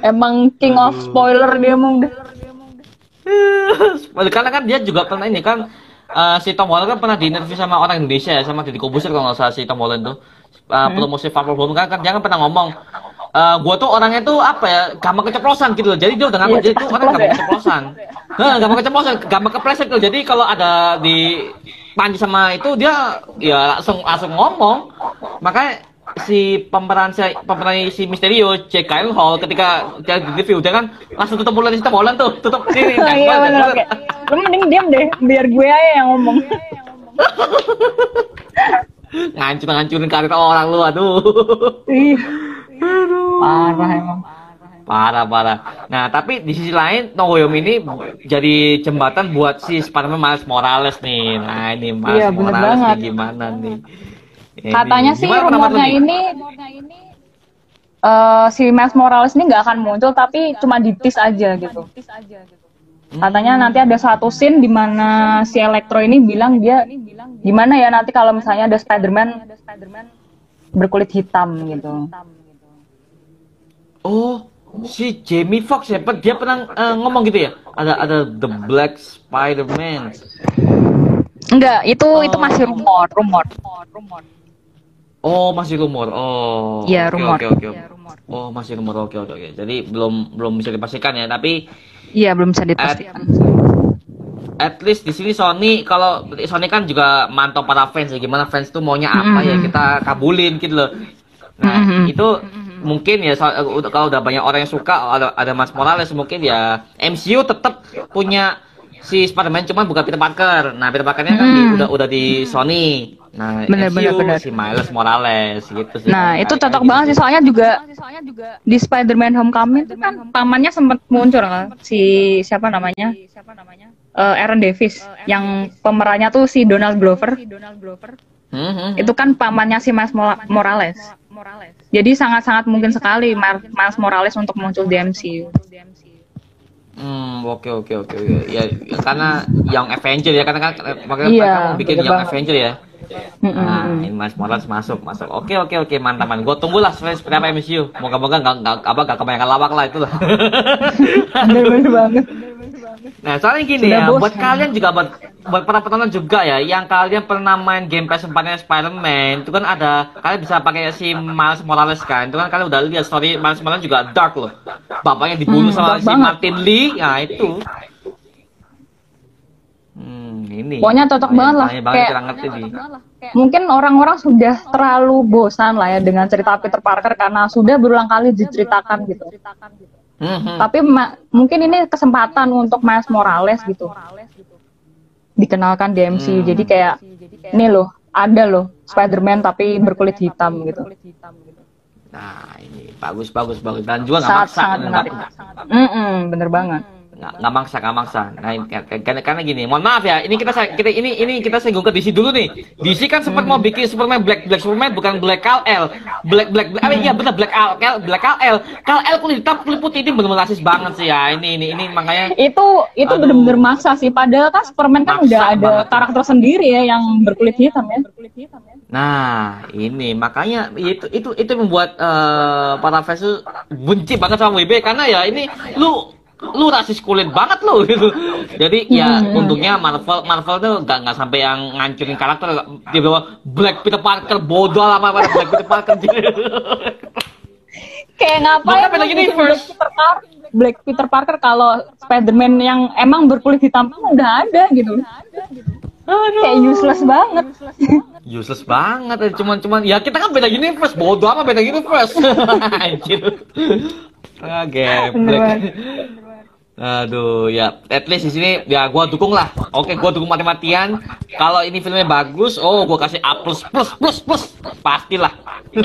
emang king of spoiler dia emang udah Karena kan dia juga pernah ini kan eh, si Tom Holland kan pernah di interview sama orang Indonesia ya sama Deddy Kobuser kalau nggak salah si Tom Holland tuh. Eh, promosi Far From Home kan, kan dia kan pernah ngomong eh gua tuh orangnya tuh apa ya gampang keceplosan gitu loh. Jadi dia udah ngaku Iya, jadi tuh orang gampang ya. keceplosan. Nah, gampang keceplosan gampang kepleset tuh. Jadi kalau ada di Panji sama itu dia ya langsung langsung ngomong. Makanya si pemeran si pemeran si Misterio Jake Gyllenhaal ketika dia di review dia kan langsung tutup mulut Tom Holland tuh tutup sini jangan iya benar kayak lu mending diam deh biar gue aja yang ngomong ngancur ngancurin karir orang lu aduh Ih, aduh parah emang Parah, parah. Nah, tapi di sisi lain, No Way Home ini jadi jembatan buat si Spider-Man Miles Morales nih. Nah, ini Miles Iya, Morales banget. nih gimana nih? Ini. Katanya sih pendapat lu rumornya ini eh, si Miles Morales ini nggak akan muncul tapi cuma di tease aja gitu. Katanya nanti ada satu scene di mana si Electro ini bilang dia gimana ya nanti kalau misalnya ada Spider-Man berkulit hitam gitu. Oh, si Jamie Foxx ya, dia pernah eh, ngomong gitu ya? Ada ada The Black Spider-Man. Enggak, itu itu masih rumor, rumor. Oh, masih rumor. Oh. Iya, oke, rumor. Oke, oke, oke. Oh, masih rumor. Oke, oke, oke. Jadi belum belum bisa dipastikan ya, tapi Iya, belum bisa dipastikan. at least di sini Sony kalau Sony kan juga mantau para fans ya gimana fans tuh maunya apa ya Mhm. kita kabulin gitu loh. Nah, Mhm. itu mungkin ya kalau udah banyak orang yang suka ada ada Mas Morales mungkin ya MCU tetap punya si Spider-Man cuman bukan Peter Parker. Nah, Peter Parkernya kan di- Mhm. udah udah di Sony. Nah, bener, bener. si Miles Morales gitu sih. Nah, itu cocok kayak banget gitu. sih soalnya juga di Spider-Man Homecoming itu kan pamannya sempat muncul kan si siapa namanya? Eh, Aaron Davis yang pemerannya tuh si Donald Glover. Hmm, hmm, hmm. Itu kan pamannya si Miles Mo- Morales. Jadi sangat-sangat mungkin sekali Miles Morales untuk muncul di MCU. Hmm, oke oke oke oke. Ya, ya, karena Young Avenger ya, karena kan makanya Iya, mereka mau bikin Young banget. Avenger ya. Mm-mm. Nah, ini Mas Morales masuk, masuk. Oke oke oke, mantap man. Gue tunggulah seperti seperti apa MCU. Moga-moga nggak nggak apa nggak kebanyakan lawak lah itulah. Bener-bener banget. nah, soalnya gini Sudah ya, bosan. buat kalian juga buat buat para penonton juga ya, yang kalian pernah main game PS4-nya Spider-Man, itu kan ada kalian bisa pakai si Miles Morales kan. Itu kan kalian udah lihat story Miles Morales juga dark loh. Bapaknya dibunuh Hmm, sama si banget. Martin Lee, nah itu. Hmm, ini. Pokoknya cocok banget lah. Banget Kayak- ngerti nih. Mungkin orang-orang sudah terlalu bosan lah ya dengan cerita Peter Parker karena sudah berulang kali diceritakan gitu. Hmm, hmm. Tapi ma- mungkin ini kesempatan untuk Miles Morales gitu. Dikenalkan di MCU. Hmm. Jadi kayak ini loh, ada loh Spider-Man tapi berkulit hitam gitu. Nah, ini bagus bagus bagus dan juga nggak Sangat maksa, sangat menarik. Mm-mm, bener banget. nggak nggak maksa nggak maksa. Nah, ini, karena, karena gini, mohon maaf ya, ini kita kita ini ini kita singgung ke DC dulu nih. DC kan sempat mau bikin Superman Black Black Superman bukan Black Kal-El. Black Black Black, ah, iya benar Black Al Black Kal-El. Kal-El kulit hitam kulit putih ini benar-benar rasis banget sih ya. Ini ini ini makanya Itu itu Aduh. bener-bener maksa sih. Padahal kan Superman kan udah ada banget. karakter sendiri ya yang berkulit hitam ya. Nah, ini makanya itu itu itu membuat eh, para fans tuh benci banget sama WB karena ya ini lu lu rasis kulit banget lu gitu. Jadi ya Hmm. untungnya Marvel Marvel tuh nggak nggak sampai yang ngancurin karakter dia bawa Black Peter Parker bodoh lah apa Black Peter Parker. Kayak ngapain Bahkan first. Black Peter Parker, Black Peter Parker kalau Spider-Man yang emang berkulit hitam udah ada gitu. Kayak useless banget. Useless banget, eh. cuman cuman ya kita kan beda universe, bodoh apa beda universe. Anjir. Ah, Bener geblek. Aduh, ya at least di sini ya gua dukung lah. Oke, gua dukung mati-matian. Kalau ini filmnya bagus, oh gua kasih A plus plus plus plus. Pastilah.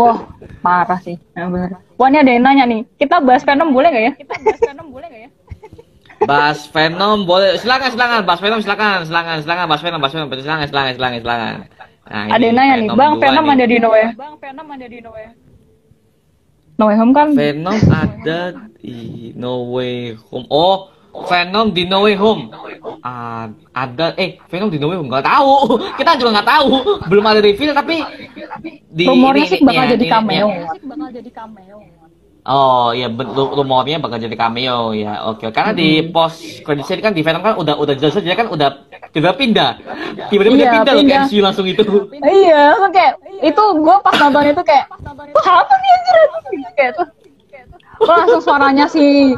Wah, parah sih. Nah, bener. Wah, ini ada yang nanya nih. Kita bahas Venom boleh nggak ya? Kita bahas Venom boleh nggak ya? Bas Venom boleh silakan silakan Bas Venom silakan silakan silakan Bas Venom Bas Venom silakan silakan silakan silakan. Nah, Ada yang nanya nih, Bang Venom ada di No Way. Bang Venom ada di No Way. No Way Home kan? Venom ada di No Way Home. Oh, Venom di No Way Home. Ah, ada eh Venom di No Way Home nggak tahu. Kita juga nggak tahu. Belum ada reveal tapi di Rumornya ini- sih ini- bakal ya, jadi ini- cameo. ya. Oh, ya ben- ru- rumornya bakal jadi cameo ya. Oke, karena di post credit scene kan di Venom kan udah udah jelas dia kan udah tiba pindah. Tiba-tiba dia Iya, pindah loh ke pindah. MCU langsung itu. Iya, langsung kayak itu gue pas nonton itu kayak apa nih anjir kayak tuh Gua langsung suaranya si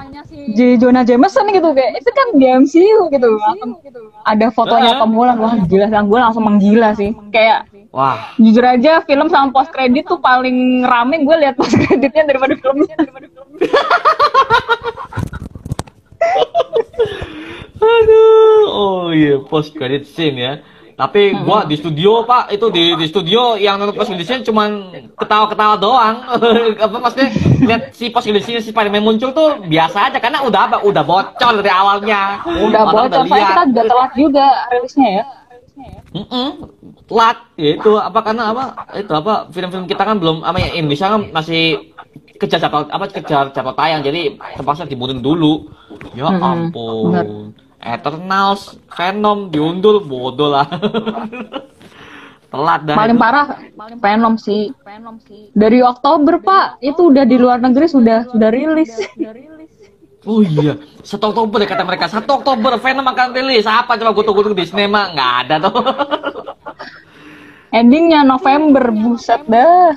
J. Jonah Jameson gitu kayak itu kan di MCU gitu. Langsung ada fotonya Holland wah gila dan gue langsung menggila sih. Kayak Wah, jujur aja film sama post kredit tuh paling rame gue lihat post kreditnya daripada filmnya. Aduh, oh iya post credit scene ya. Tapi gua di studio pak. Itu di di studio yang nonton post release cuman ketawa-ketawa doang. apa maksudnya? Lihat si post release si Spider-Man muncul tuh biasa aja. Karena udah apa? Udah bocor dari awalnya. Udah Orang bocor, lihat. kita udah telat juga rilisnya ya. Mm-mm, telat. Ya itu apa? Karena apa? Itu apa? Film-film kita kan belum apa ya Indonesia kan masih kejar jadwal apa kejar jadwal tayang. Jadi terpaksa dimundurin dulu. Ya ampun. Eternals Venom diundur bodoh lah. Telat dah Paling itu. parah Venom sih. Dari Oktober Pak, itu udah di luar negeri sudah sudah rilis. oh iya satu Oktober ya kata mereka. Satu Oktober Venom akan rilis. Apa coba gue tunggu di sinema? Nggak ada tuh. Endingnya November, buset dah.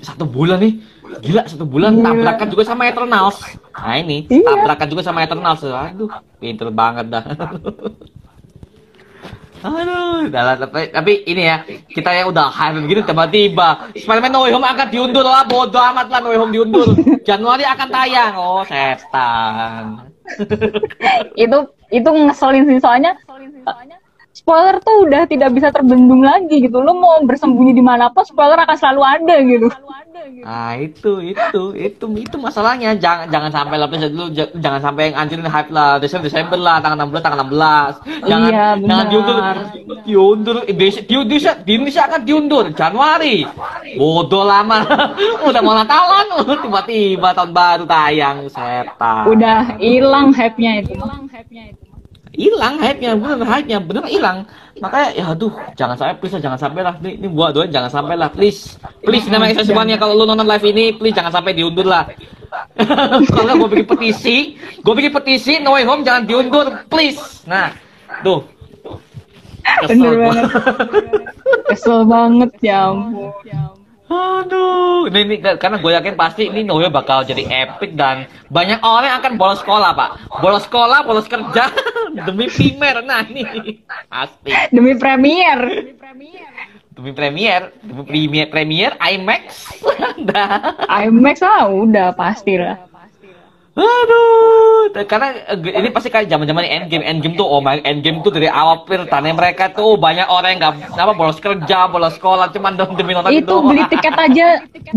Satu bulan nih gila satu bulan Gila. tabrakan juga sama Eternals. Nah ini Iya. tabrakan juga sama Eternals. Aduh pinter banget dah. Aduh dah lah, tapi, tapi ini ya kita ya udah hype begini tiba-tiba. Spider-Man No Way Home akan diundur lah bodo amat lah No Way Home diundur. Januari akan tayang. Oh setan. Itu itu ngeselin sih soalnya spoiler tuh udah tidak bisa terbendung lagi gitu. Lo mau bersembunyi di mana pun spoiler akan selalu ada gitu. Nah itu itu itu itu masalahnya. Jangan jangan sampai lah dulu jangan sampai yang anjurin hype lah. Desember Desember lah tanggal 16 tanggal 16 jangan Iya, jangan benar. diundur. Diundur Indonesia di Indonesia, di Indonesia akan diundur. Januari. Bodoh lama. Udah mau Natalan. Tiba-tiba tahun baru tayang setan. Udah hilang hype-nya itu. Hilang hype-nya bener hype-nya bener hilang. Makanya ya aduh jangan sampai please jangan sampai lah. Ini, ini buat doain jangan sampai lah please. Please namanya semuanya kalau lu nonton live ini please jangan sampai diundur lah. Kalau gue bikin petisi. Gue bikin petisi No Way Home jangan diundur please. Nah tuh. Kesel. Bener banget. kesel banget ya ampun Aduh, ini, ini karena gue yakin pasti ini Noyo bakal jadi epic dan banyak orang akan bolos sekolah pak, bolos sekolah, bolos kerja demi primer, nah ini. Pasti demi premier. Demi premier, demi premier, premier IMAX, dah. IMAX ah udah pasti lah Aduh, karena eh, ini pasti kayak zaman zaman endgame, endgame tuh, oh my, endgame tuh dari awal pirtane mereka tuh banyak orang yang nggak apa bolos kerja, bolos sekolah, cuman demi nonton itu beli tiket aja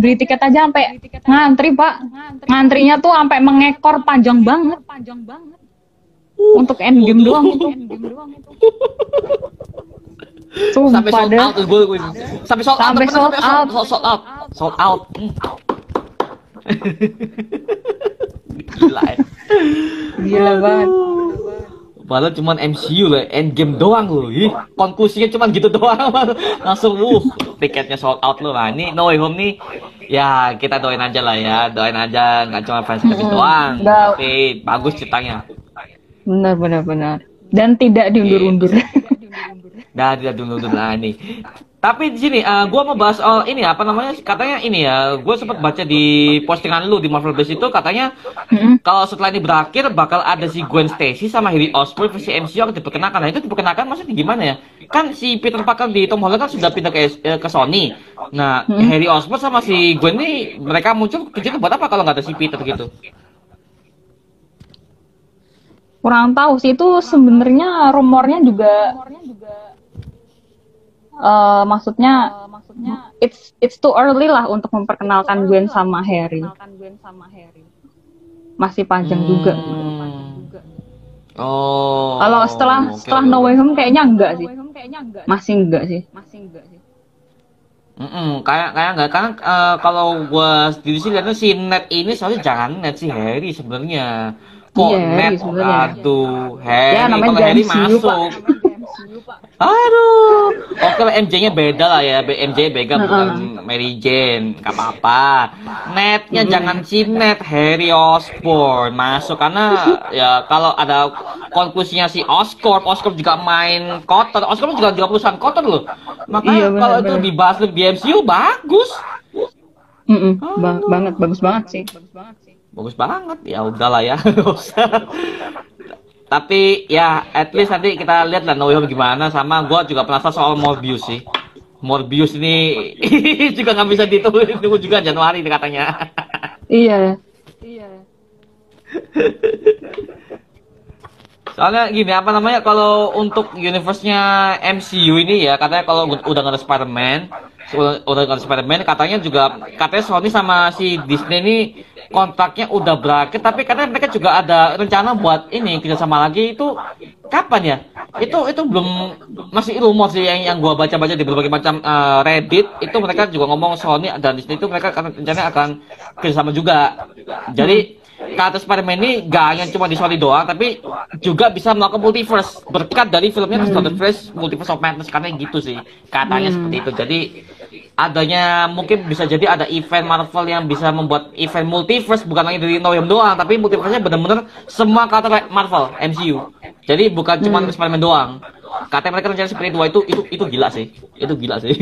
beli tiket aja sampai ngantri pak. Ngantrinya tuh sampai mengekor panjang banget. Untuk endgame doang. Itu sampai sold out gue, gue sampai sold out Sampai sold out. sold, out. Sold out. Hmm. Gila ya Gila banget. Padahal cuman MCU loh, endgame doang loh. Ih, konklusinya cuman gitu doang. Langsung uh, tiketnya sold out loh. Nah, ini No Way Home nih ya kita doain aja lah ya. Doain aja nggak cuma fans Hmm, doang, tapi bagus ceritanya. Benar benar benar. Dan tidak diundur-undur. Nah, tidak dulu lah nih. Tapi di sini eh, gua mau bahas oh ini apa namanya? Katanya ini ya, gue sempat baca di postingan lu di Marvel Base itu katanya kalau setelah ini berakhir bakal ada si Gwen Stacy sama Harry Osborn versi MCU akan diperkenalkan. Nah itu diperkenalkan maksudnya gimana ya? Kan si Peter Parker di Tom Holland kan sudah pindah ke eh, ke Sony. Nah Hmm. Harry Osborn sama si Gwen ini mereka muncul kerja buat apa kalau nggak ada si Peter gitu? Kurang tahu sih itu sebenarnya rumornya juga eh, maksudnya it's it's too early lah untuk memperkenalkan Gwen sama Harry. Masih panjang juga. Hmm. Oh. Kalau setelah oke, setelah No. Way Home kayaknya enggak sih. Masih enggak sih. Mm-mm, kayak kayak nggak karena eh, kalau gua sendiri sih lihatnya si Ned ini soalnya jangan Ned si Harry sebenarnya. Kok Iya, Harry Ned? sebenarnya. Aduh, Harry Ya, namanya kalau Harry masuk. Aduh, oke MJ-nya beda lah ya, MJ beda bukan Mary Jane, nggak apa-apa. Nednya jangan si Ned, Harry Osborn. Masuk karena ya kalau ada konklusinya si Oscorp, Oscorp juga main kotor, Oscorp juga juga perusahaan kotor loh. Makanya Iya, kalau itu dibahas di MCU bagus, Mm-mm, ba- banget bagus banget sih. bagus banget. Ya udahlah ya, nggak usah. Tapi ya at least nanti kita lihat lah No Way Home gimana sama gua juga penasaran soal Morbius sih. Morbius ini juga nggak bisa ditunggu tunggu juga Januari katanya. Iya. Soalnya gini, apa namanya kalau untuk universe-nya MCU ini ya, katanya kalau udah nggak ada Spider-Man, udah ada Spider-Man, katanya juga katanya Sony sama si Disney ini kontraknya udah berakhir, tapi katanya mereka juga ada rencana buat ini kerjasama lagi itu kapan ya? Itu itu belum masih rumor sih yang yang gua baca-baca di berbagai macam uh, Reddit itu mereka juga ngomong Sony dan Disney itu mereka akan rencana akan kerjasama juga. Jadi kata Spider-Man ini gak hanya cuma di Sony doang, tapi juga bisa melakukan multiverse berkat dari filmnya hmm. Doctor Strange Multiverse of Madness karena gitu sih katanya hmm. seperti itu. Jadi adanya mungkin bisa jadi ada event Marvel yang bisa membuat event multiverse bukan lagi dari No doang, tapi multiverse-nya benar-benar semua karakter Marvel MCU. Jadi bukan cuma hmm. Spider-Man doang. Katanya mereka rencana seperti itu itu itu itu gila sih. Itu gila sih.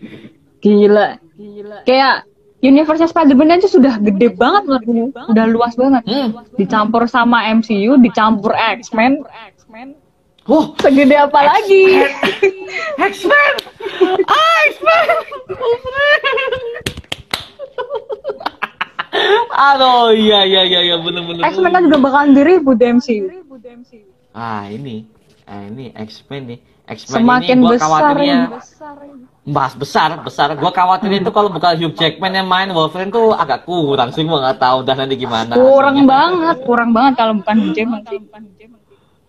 gila. Gila. Kayak universe Spider-Man aja sudah gede banget menurut gue. Udah luas banget. Hmm. Dicampur sama MCU, dicampur X-Men. Oh, segede apa lagi? X-Men. Ah, X-Men. Aduh, iya iya iya iya bener bener. X-Men kan juga bakalan diribut di MCU. Ah, ini. Ah, ini X-Men nih. X-Men Semakin ini gua besar khawatirnya besar bahas besar besar. Gua khawatir itu kalau bukan Hugh Jackman yang main Wolverine tuh agak kurang sih gua nggak tahu dah nanti gimana. Kurang hasilnya. banget kurang banget kalau bukan Hugh Jackman. Sih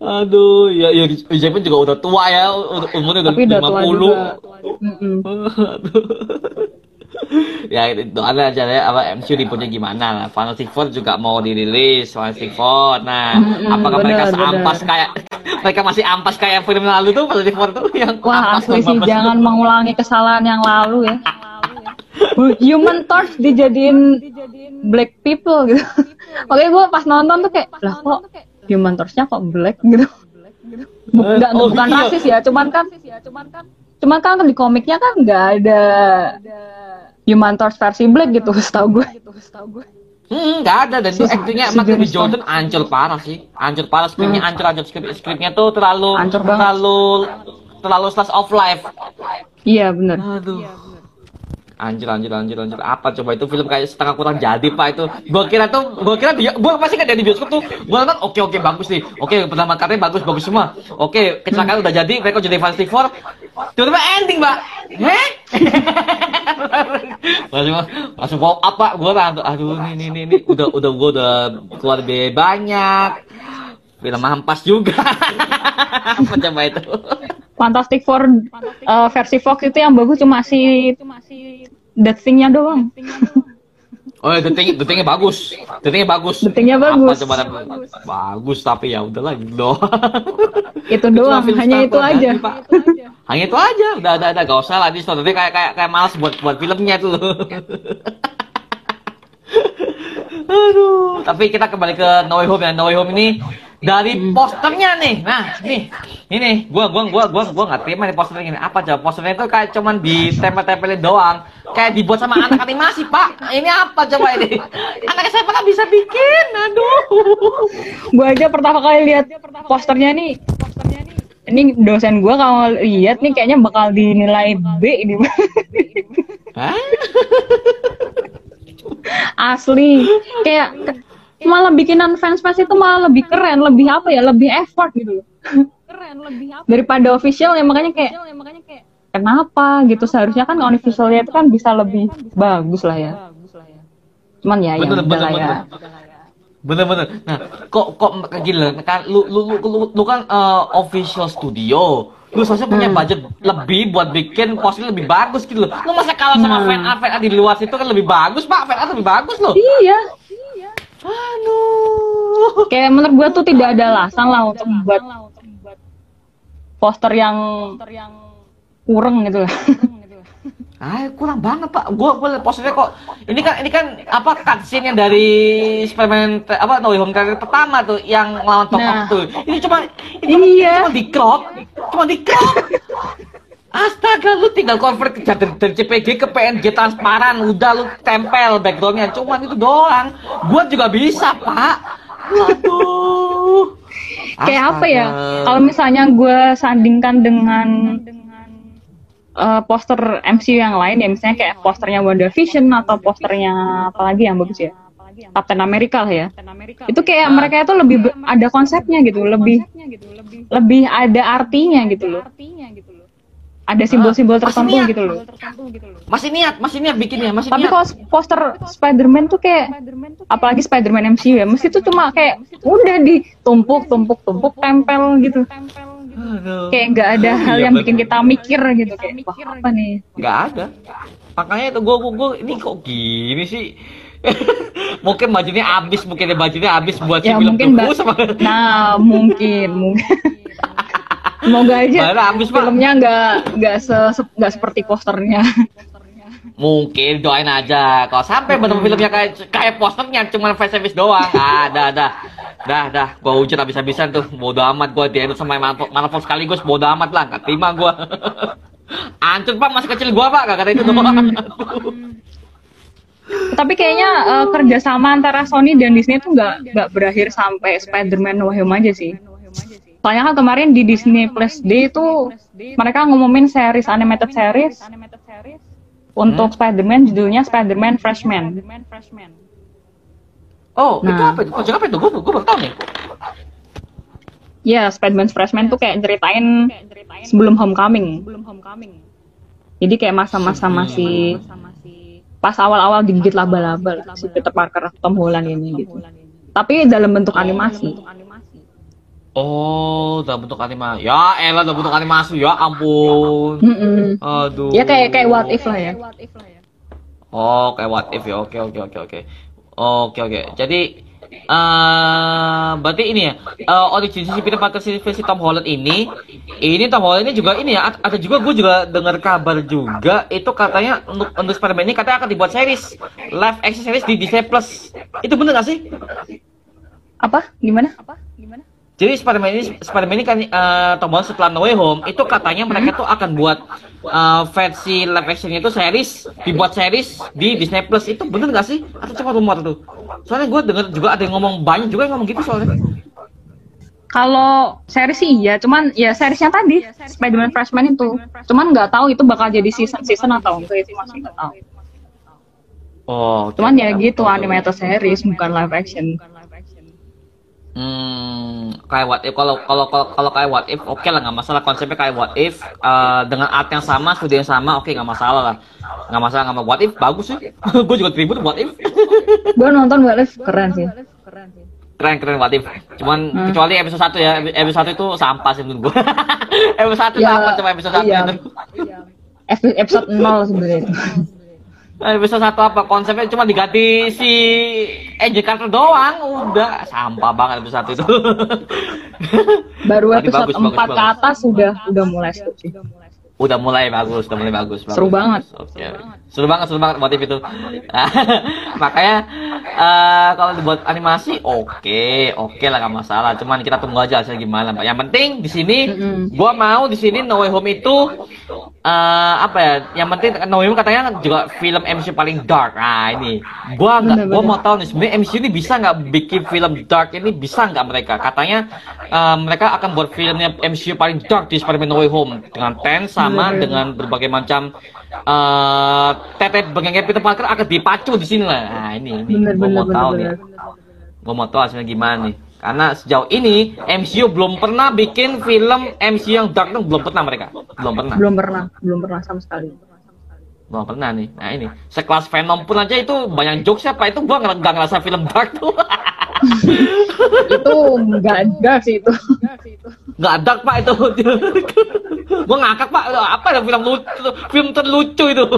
Aduh, ya, ya Hugh Jackman juga udah tua ya, umurnya udah lima puluh. Ya doanya aja ya apa MCU ributnya gimana? Lah Fantastic Four juga mau dirilis Fantastic Four. Nah hmm, apakah bener, mereka seampas bener. kayak mereka masih ampas kayak film lalu tuh Fantastic Four tuh? Yang wah asli sih jangan itu. mengulangi kesalahan yang lalu ya. Human Torch dijadiin black people gitu. Oke gue pas nonton tuh kayak lah kok Human Torchnya kok black gitu? Bukan, oh, bukan iya. rasis ya, cuman kan, cuman kan, cuman kan di komiknya kan nggak ada Torch versi Black gitu, setahu gue. Hmm, nggak ada dan si, aktingnya si B. Jordan ancur parah sih, ancur parah skripnya hmm. ancur ancur skrip skripnya tuh terlalu terlalu terlalu slice of life. Iya benar. Aduh. Iya, Anjir, anjir, anjir, anjir. Apa coba itu film kayak setengah kurang jadi pak itu. Gua kira tuh, gua kira dia, gua pasti kan dari bioskop tuh. Gua nonton, oke oke bagus nih. Oke pertama katanya bagus bagus semua. Oke kecelakaan udah jadi, mereka jadi Fantastic Four. Tiba-tiba ending mbak. Heh? langsung langsung wow apa? Gua langsung, aduh ini ini ini udah udah gua udah keluar biaya banyak. Film hampas juga. apa coba itu? Fantastic Four uh, versi Fox itu yang bagus cuma si itu masih Death Thing-nya doang. Oh, The Thing, The Thing-nya bagus. The Thing-nya bagus. The Thing-nya bagus. Apa, bagus. bagus, tapi ya udahlah gitu doang. itu doang, hanya itu aja. hanya itu aja, udah ada ada gak usah lah tapi kayak kayak kayak malas buat buat filmnya tuh. Aduh, tapi kita kembali ke No Way Home ya. No Way Home ini dari hmm. posternya nih. Nah nih. Ini gua gua gua gua gua nggak terima nih posternya ini. Apa coba posternya itu kayak cuman di tempel-tempelin doang. Kayak dibuat sama anak animasi pak. Ini apa coba ini? Anak saya pernah bisa bikin? Aduh. Gua aja pertama kali lihat posternya nih. Posternya nih ini dosen gua kalau lihat nih kayaknya bakal dinilai B ini asli. Kayak malah bikinan fans fans itu malah lebih keren lebih apa ya lebih effort gitu keren lebih apa? Daripada official ya makanya kayak kenapa gitu? Seharusnya kan officialnya itu kan bisa lebih bagus lah ya. cuman ya yang udah ya. bener-bener nah kok kok gila? Kan lu lu lu, lu, lu kan uh, official studio lu seharusnya punya hmm. budget lebih buat bikin posnya lebih bagus gitu loh lu masa kalah sama hmm. fan art fan art di luar situ kan lebih bagus pak fan art lebih bagus loh iya Aduh. Kayak menurut gua tuh tidak ada alasan lah untuk membuat poster yang kurang gitu lah. Ah, kurang banget pak. Gua gua liat posternya kok. Ini kan ini kan apa cutscene yang dari Spiderman apa No Way Home trailer pertama tuh yang lawan tokoh nah. tuh. Ini cuma ini iya. cuma di crop, cuma di crop. Astaga, lu tinggal convert dari, dari CPG ke PNG transparan, udah lu tempel backgroundnya, cuman itu doang. Gua juga bisa, Pak. Waduh. Kayak apa ya? Kalau misalnya gue sandingkan dengan uh, poster MCU yang lain ya, misalnya kayak posternya WandaVision atau posternya apa lagi yang bagus ya? Captain America lah ya. Itu kayak mereka itu lebih ada konsepnya gitu, lebih lebih ada artinya gitu loh. Ada simbol-simbol Masih tertentu gitu loh. Masih niat, masih niat bikinnya, masih Tapi niat. kalau poster Spider-Man tuh kayak apalagi Spider-Man MCU ya, mesti tuh cuma kayak udah ditumpuk, tumpuk, tumpuk, tempel gitu. Aduh. Kayak nggak ada hal Iya, yang bener. bikin kita mikir gitu kayak wah apa nih? nggak ada makanya itu gue gue ini kok gini sih mungkin bajunya habis mungkin ya bajunya habis buat si Ya film mungkin sama Nah mungkin mungkin. Semoga aja Baru habis, filmnya nggak nggak se se- nggak seperti posternya. Mungkin doain aja. Kalau sampai bener filmnya kayak kayak posternya cuma face service doang. Ah dah dah. Dah dah. Gua hujat habis-habisan tuh. Bodo amat gua diedit sama Marvel, Marvel sekaligus. Bodo amat lah nggak terima gua. Ancur pak. Masih kecil gua pak. Gak kata itu doang. Tapi kayaknya eh, kerjasama antara Sony dan Disney tuh nggak nggak berakhir sampai Spider-Man No Way Home aja sih. Soalnya kan kemarin di Disney Plus Day itu mereka ngumumin series animated series untuk Spider-Man judulnya Spider-Man Freshman. oh itu Nah. apa itu project apa itu gua gua baru tahu nih Ya, Spider-Man Freshman tuh kayak ceritain sebelum Homecoming. Jadi kayak masa-masa masih pas awal-awal digigit laba-laba lah, si Peter Parker Tom Holland ini gitu. Tapi dalam bentuk animasi. Oh, dalam bentuk animasi. Ya, elah dalam bentuk animasi. Ya ampun. Mm-mm. Aduh. Ya kayak kayak what if lah ya. Oh, kayak what if ya. Oke, oke, oke, oke. Oke, oke. Jadi eh berarti ini ya. eh origin si Peter Parker si versi Tom Holland ini ini Tom Holland ini juga ini ya ad- ada juga gue juga dengar kabar juga itu katanya untuk untuk Spider-Man ini katanya akan dibuat series live action series di Disney Plus. Itu bener gak sih? Apa? Gimana? Jadi Spider-Man ini Spider-Man ini kan eh, Tom Holland setelah No Way Home itu katanya mereka tuh akan buat eh, versi live actionnya itu series dibuat series di Disney Plus itu bener gak sih? Atau cuma rumor tuh? Soalnya gue denger juga ada yang ngomong banyak juga yang ngomong gitu soalnya. Kalau series sih iya, cuman ya seriesnya tadi Spider-Man Freshman itu. Cuman nggak tahu itu bakal jadi season-season atau enggak itu masih nggak tahu. Oh, Cuman ya gitu animated series bukan live action. Hmm, kayak what if kalau kalau kalau kalau kayak what if oke lah nggak masalah konsepnya kayak what if eh, dengan art yang sama studio yang sama oke nggak masalah lah nggak masalah nggak mau what if bagus sih gue juga tribut what if Gue nonton What If keren sih. keren keren what if cuman Hmm. kecuali episode 1 ya episode 1 itu sampah sih menurut gue episode 1 Ya, sampah cuma episode 1 iya. Epi- Episode 0 sebenarnya. episode 1 apa? Konsepnya cuma diganti si Angel Carter doang. Udah sampah banget episode 1 itu. Baru episode 4 ke atas udah udah mulai sih. Udah mulai bagus, udah mulai bagus. Seru bagus. banget. Oke. Seru banget, seru banget motif itu. Makanya eh, kalau dibuat animasi, oke, oke lah nggak masalah. Cuman kita tunggu aja hasilnya gimana, Pak. Yang penting di sini, gua mau di sini No Way Home itu eh, apa ya? Yang penting No Way Home katanya juga film MCU paling dark. Nah ini, gua nggak, gua mau tahu nih sebenarnya MCU ini bisa nggak bikin film dark ini bisa nggak mereka? Katanya eh, mereka akan buat filmnya MCU paling dark di Spider-Man No Way Home dengan tense sama Bener-bener. dengan berbagai macam eh tetet bagian Peter Parker akan dipacu di sini lah. Nah ini, ini Bener gua bener mau bener tahu bener. nih. Gua mau tahu hasilnya gimana nih. Karena sejauh ini MCU belum pernah bikin film MCU yang dark tuh belum pernah mereka. Belum pernah. Belum pernah, belum pernah sama sekali. Belum pernah nih. Nah ini, sekelas Venom pun aja itu banyak jokes apa itu gua nggak nggak ngerasa film dark tuh. itu enggak ada sih itu. nggak dark pak itu. gua ngakak pak. Apa ya film lucu, film terlucu itu.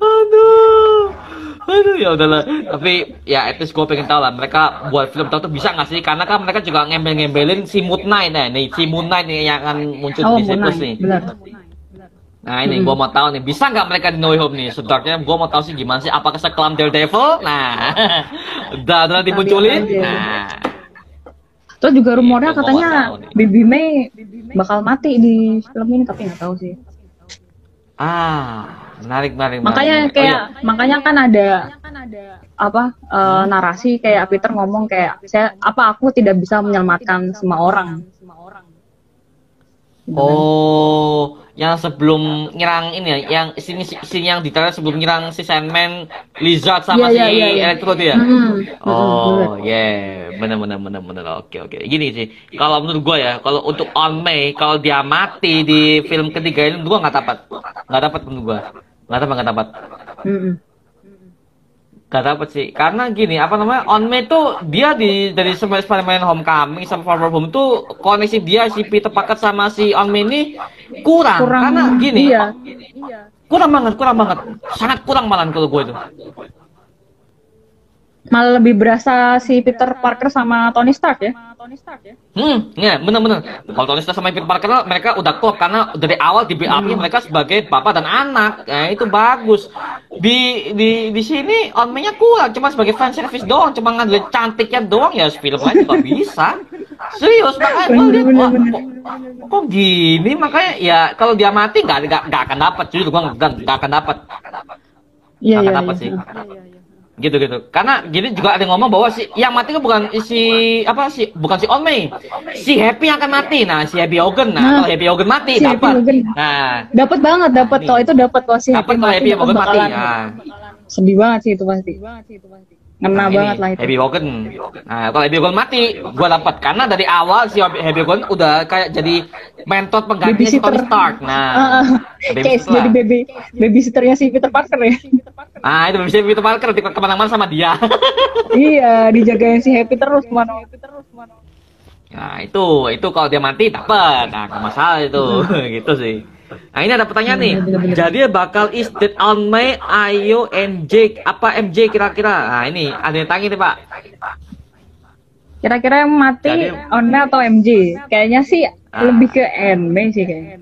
Aduh. Aduh ya udahlah. Tapi ya at least gue pengen tahu lah mereka buat film tahu tuh bisa nggak sih? Karena kan mereka juga ngembel-ngembelin si Moon Knight nih si Moon Knight nih yang akan muncul Oh, di Plus nih. Benar. Nah ini Hmm. gua mau tahu nih bisa nggak mereka di No Way Home nih? Sedarknya gua mau tahu sih gimana sih? Apakah sekelam Daredevil? Nah, udah udah dimunculin. aja. Nah, Terus juga rumornya Gua mau katanya. Baby May bakal mati di film ini tapi nggak tahu sih. ah menarik menarik. Makanya menarik. kayak Oh, iya. makanya kan ada apa eh, narasi kayak Peter ngomong kayak saya apa aku tidak bisa menyelamatkan semua orang. Oh, yang sebelum nyerang ini ya, yang sini sini yang di trailer sebelum nyerang si Sandman, Lizard sama Iya, si iya, iya, iya. Electro itu ya. Mm-mm. Oh, yeah, bener bener bener bener. Oke oke. Gini sih, kalau menurut gua ya, kalau untuk On May, kalau dia mati di film ketiga ini, gua nggak dapat, nggak dapat menurut gua, nggak dapat nggak dapat, Mm-mm. Nggak dapat sih. Karena gini, apa namanya, On May tuh dia di dari semua Spider-Man Homecoming sama Far From Home tuh koneksi dia si Peter Parker sama si On May ini kurang, kurang karena gini, iya kurang banget, kurang banget, sangat kurang malah kalau gue itu. Malah lebih berasa si Peter Parker sama Tony Stark ya. Hmm, ya benar-benar. Kalau Tony Stark sama Peter Parker mereka udah klop karena dari awal di BAP mereka sebagai bapak dan anak. Nah, itu bagus. Di di di sini on-nya kurang, cuma sebagai fan service doang, cuma ngambil cantiknya doang ya film lain juga bisa. Serius makanya gue lihat Bener, wah, bener, kok, kok gini? Makanya ya kalau dia mati nggak nggak nggak akan dapat jujur gue nggak nggak akan dapat iya nggak iya akan dapat iya. sih gitu gitu. Karena gini juga ada yang ngomong bahwa si yang mati kan bukan si apa sih bukan si On May si Happy yang akan mati. Nah si Happy Hogan. Nah, Nah, kalau Happy Hogan mati si Happy dapat nah. Dapat banget dapat Nah, kalau itu dapat kalau si dapat kalau Happy Hogan mati. nah, sedih banget sih itu pasti ngena nah, ini, banget lah itu. Happy Hogan. Nah kalau Happy Hogan mati gua dapat karena dari awal si Happy Hogan udah kayak jadi mentor pengganti si Babysitter. Tony Stark Ah, nah ah. kayak babysitter jadi baby babysitternya si Peter Parker ya? Ah itu bisa Peter Parker di ke mana-mana sama dia. Iya dijagain si Happy terus mana Nah itu itu kalau dia mati dapat, nah masalah itu, gitu sih. Nah ini ada pertanyaan nih, jadi bakal is dead on May, Ayo, MJ, apa MJ kira-kira? Nah ini ada yang tanya nih pak. kira-kira yang mati Jadi- Onda atau MJ kayaknya sih Ah. lebih ke Enmei sih kayaknya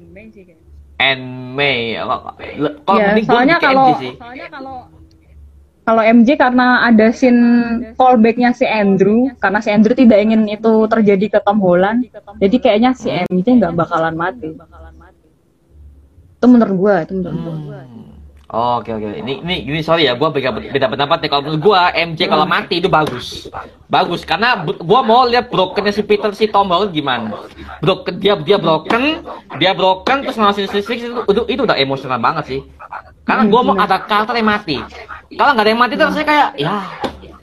And May, kalau kalau ya soalnya kalau MJ sih. kalau MJ karena ada scene callbacknya si Andrew karena si Andrew tidak ingin itu terjadi ke Tom Holland jadi kayaknya si MJ nggak bakalan mati itu menurut gua itu menurut Hmm. Oh, Oke oke, ini ini ini sorry ya, gua beda beda pendapat nih. Kalau menurut gua MJ kalau mati itu bagus, bagus karena gua mau lihat brokennya si Peter si Tom Holland gimana. Broken dia dia broken, dia broken terus ngelasin si Six itu, itu itu udah emosional banget sih. Karena gua mau ada karakter yang mati. Kalau nggak ada yang mati terus saya kayak ya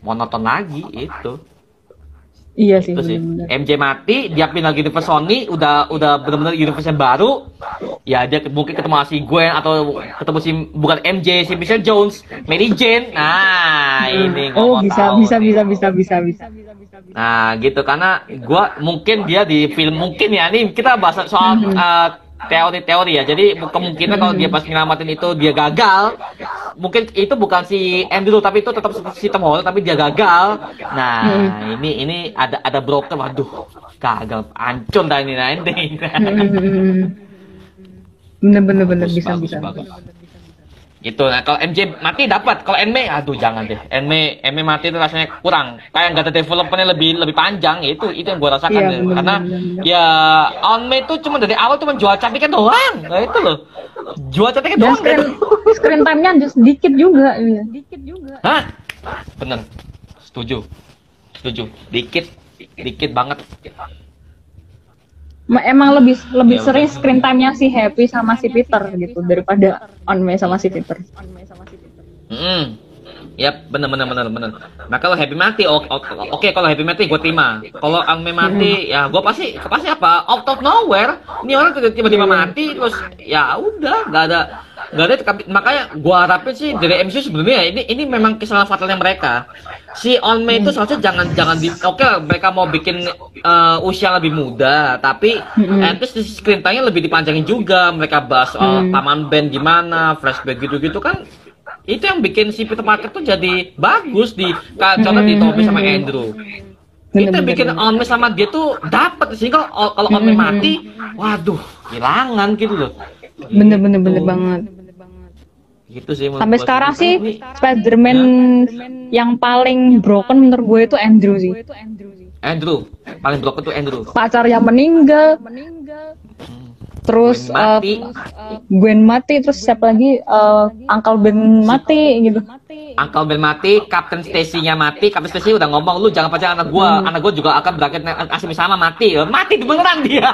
monoton lagi itu. Iya sih Itu sih. bener-bener. MJ mati, dia pindah ke universe Sony, udah udah benar-benar universe yang baru. Ya dia mungkin ketemu si Gwen atau ketemu si bukan MJ, si Michelle Jones, Mary Jane. Nah, ini oh bisa tahu bisa nih. bisa bisa bisa bisa Nah, gitu karena gua mungkin dia di film mungkin ya ini kita bahas soal uh, teori-teori ya. Jadi kemungkinan kalau dia pas nyelamatin itu dia gagal, mungkin itu bukan si Andrew tapi itu tetap si Tom Holland tapi dia gagal. Nah, ini ini ada ada broken waduh. Gagal hancur dah ini nah ini. bener bener bisa bagus, bisa bagus. Gitu. Nah, kalau MJ mati dapat, kalau NME aduh jangan deh. NME NME mati itu rasanya kurang. Kayak nggak ada developmentnya lebih lebih panjang. Itu itu yang gua rasakan Iya, deh. bener, Karena bener, bener. ya Onme itu cuma dari awal cuma jual cantiknya doang. Nah, itu loh. Jual cantiknya doang screen gitu. screen time-nya sedikit juga iya. dikit juga Hah? Bener. Setuju. Setuju. Dikit dikit banget. Ma- emang lebih lebih Ya, sering screen time-nya si Happy sama si Peter gitu daripada On May sama si Peter. Hmm. Yap, bener bener bener bener. Nah kalau happy mati, oke oke kalau happy mati gue terima. Kalau Angme mati, ya gue pasti pasti apa? Out of nowhere, ini orang tiba-tiba mati, terus ya udah, nggak ada nggak ada. Makanya gue harapin sih dari MCU sebenarnya ini ini memang kesalahan fatalnya mereka. Si Onme itu seharusnya jangan jangan di, oke lah, mereka mau bikin eh, usia lebih muda, tapi at least di screen time-nya lebih dipanjangin juga. Mereka bahas Hmm. paman band gimana, flashback gitu-gitu kan itu yang bikin si Peter Parker tuh jadi bagus di contoh di Tommy sama Andrew. itu yang bikin Onme sama dia tuh dapat sih kalau kalau Onme Hmm. mati, waduh, kehilangan gitu loh. bener bener bener Gitu. banget. Gitu sih menurut Sampai sekarang sih Spider-Man yang paling broken menurut gue itu Andrew sih. Andrew, paling broken tuh Andrew. Pacarnya meninggal, terus Gwen mati. eh, Gwen mati terus siapa lagi? Eh, Uncle Ben mati gitu. Uncle Ben mati, Captain Stacy-nya mati, Captain Stacy udah ngomong lu jangan percaya anak gua, Hmm. anak gua juga akan berakhir asmi sama mati. Mati beneran dia.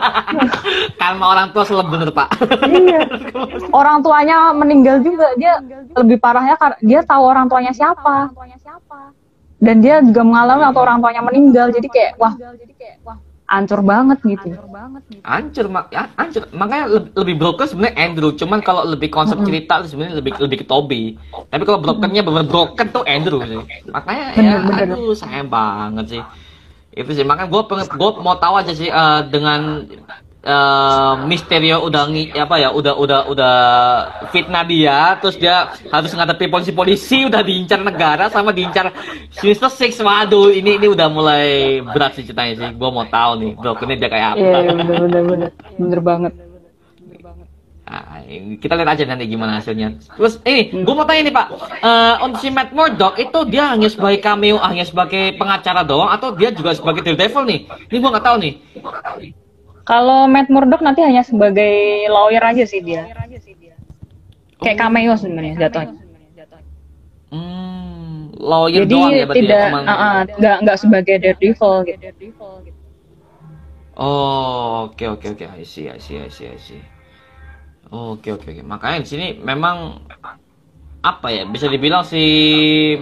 Karena orang tua selalu bener, Pak. iya. Orang tuanya meninggal juga. Dia lebih parahnya dia tahu orang tuanya siapa. dan dia juga mengalami atau orang tuanya meninggal. Jadi kayak wah hancur banget gitu Hancur, mak ya, hancur. Makanya lebih, lebih broken sebenarnya Andrew. Cuman kalau lebih konsep cerita sebenarnya lebih lebih ke Toby. Tapi kalau brokennya bener broken tuh Andrew sih. Makanya ya, Bener, bener. aduh sayang banget sih. Itu sih. Makanya gue pengen, gue mau tahu aja sih eh, dengan eh Misterio udah ngi, apa ya, udah udah udah fitnah dia, terus dia harus ngadepi polisi-polisi, udah diincar negara sama diincar Sinister Six. Waduh, ini ini udah mulai berat sih ceritanya sih. Gue mau tahu nih, brokennya dia kayak apa. iya iya, bener bener bener bener banget Nah, kita lihat aja nanti gimana hasilnya. Terus ini, gue mau tanya nih Pak, Eh untuk si Matt Murdock itu dia hanya sebagai cameo, hanya sebagai pengacara doang, atau dia juga sebagai Daredevil nih? Ini gue nggak tahu nih. Kalau Matt Murdock nanti hanya sebagai lawyer aja sih dia. Kayak cameo sebenarnya jatuhnya. Hmm, lawyer jadi doang ya berarti tidak ya, ah, nggak nggak sebagai Daredevil gitu. Oh, oke oke oke, I see, I see, I see, I see. Oke oke oke. Makanya di sini memang apa ya bisa dibilang si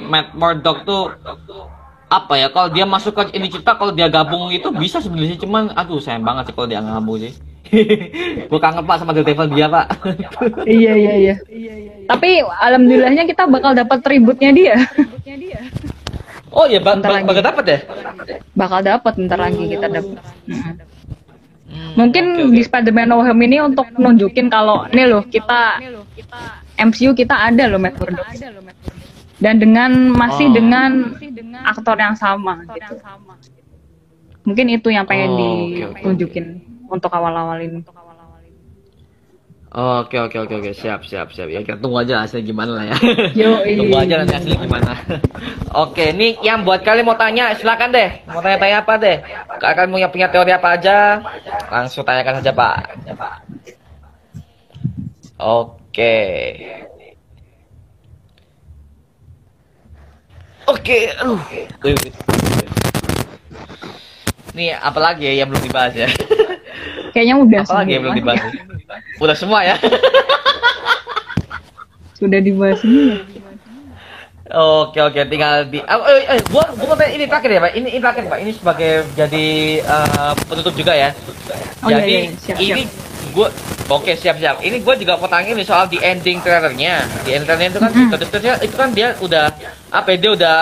Matt Murdock tuh apa ya kalau dia masuk ke ini cerita kalau dia gabung itu bisa sebenarnya cuman aduh sayang banget sih kalau dia gabung sih. Gue kangen pak sama Daredevil dia pak. iya iya iya tapi alhamdulillahnya kita bakal dapat tributnya dia oh iya ba ba- bakal dapet ya? bakal dapat bentar lagi kita dapat Hmm, mungkin di Spider-Man No Home ini untuk nunjukin kalau nih loh kita MCU kita ada loh Matt Murdock dan dengan masih Oh. dengan aktor yang sama gitu. mungkin itu yang pengen Oh, ditunjukin untuk awal-awal ini Oke oke oke oke siap siap siap ya kita tunggu aja hasilnya gimana lah ya. Yo, tunggu iya. aja nanti hasilnya gimana. oke nih yang buat kalian mau tanya silakan deh mau tanya-tanya apa deh. Kalian punya punya teori apa aja langsung tanyakan saja pak. Oke. Oke, aduh. Wih, wih. Nih apalagi ya yang belum dibahas ya? kayaknya udah Apalagi yang belum semua. dibahas? Udah semua ya? sudah dibahas semua Oke oke tinggal di oh, eh, eh, gua gua mau ini terakhir ya pak ini, ini terakhir pak ini sebagai jadi eh, penutup juga ya Oh, iya, jadi iya, siap, ini gua oke siap siap ini gua juga mau tanya ini soal di ending trailernya di ending trailernya itu kan Mhm. terus itu kan dia udah apa ya, dia udah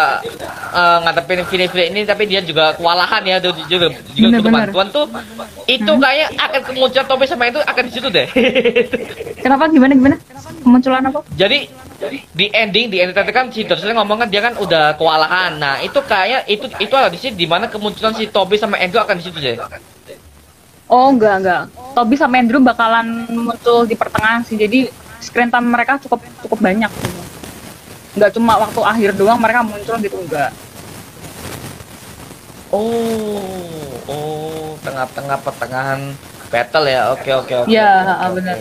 eh, ngadepin film-film ini tapi dia juga kewalahan ya dia juga juga butuh bantuan tuh itu Mhm. kayak akan kemunculan Tobi sama itu akan di situ deh kenapa gimana gimana kemunculan apa Jadi di ending di ending kan si Dorsey ngomong kan dia kan udah kewalahan. Nah itu kayak itu itu ada di sini di mana kemunculan si Toby sama Andrew akan di situ deh. Oh enggak enggak. Toby sama Andrew bakalan muncul di pertengahan sih. Jadi screen time mereka cukup cukup banyak. Enggak cuma waktu akhir doang mereka muncul gitu enggak. Oh oh tengah-tengah pertengahan battle ya. Oke oke oke. Iya, benar.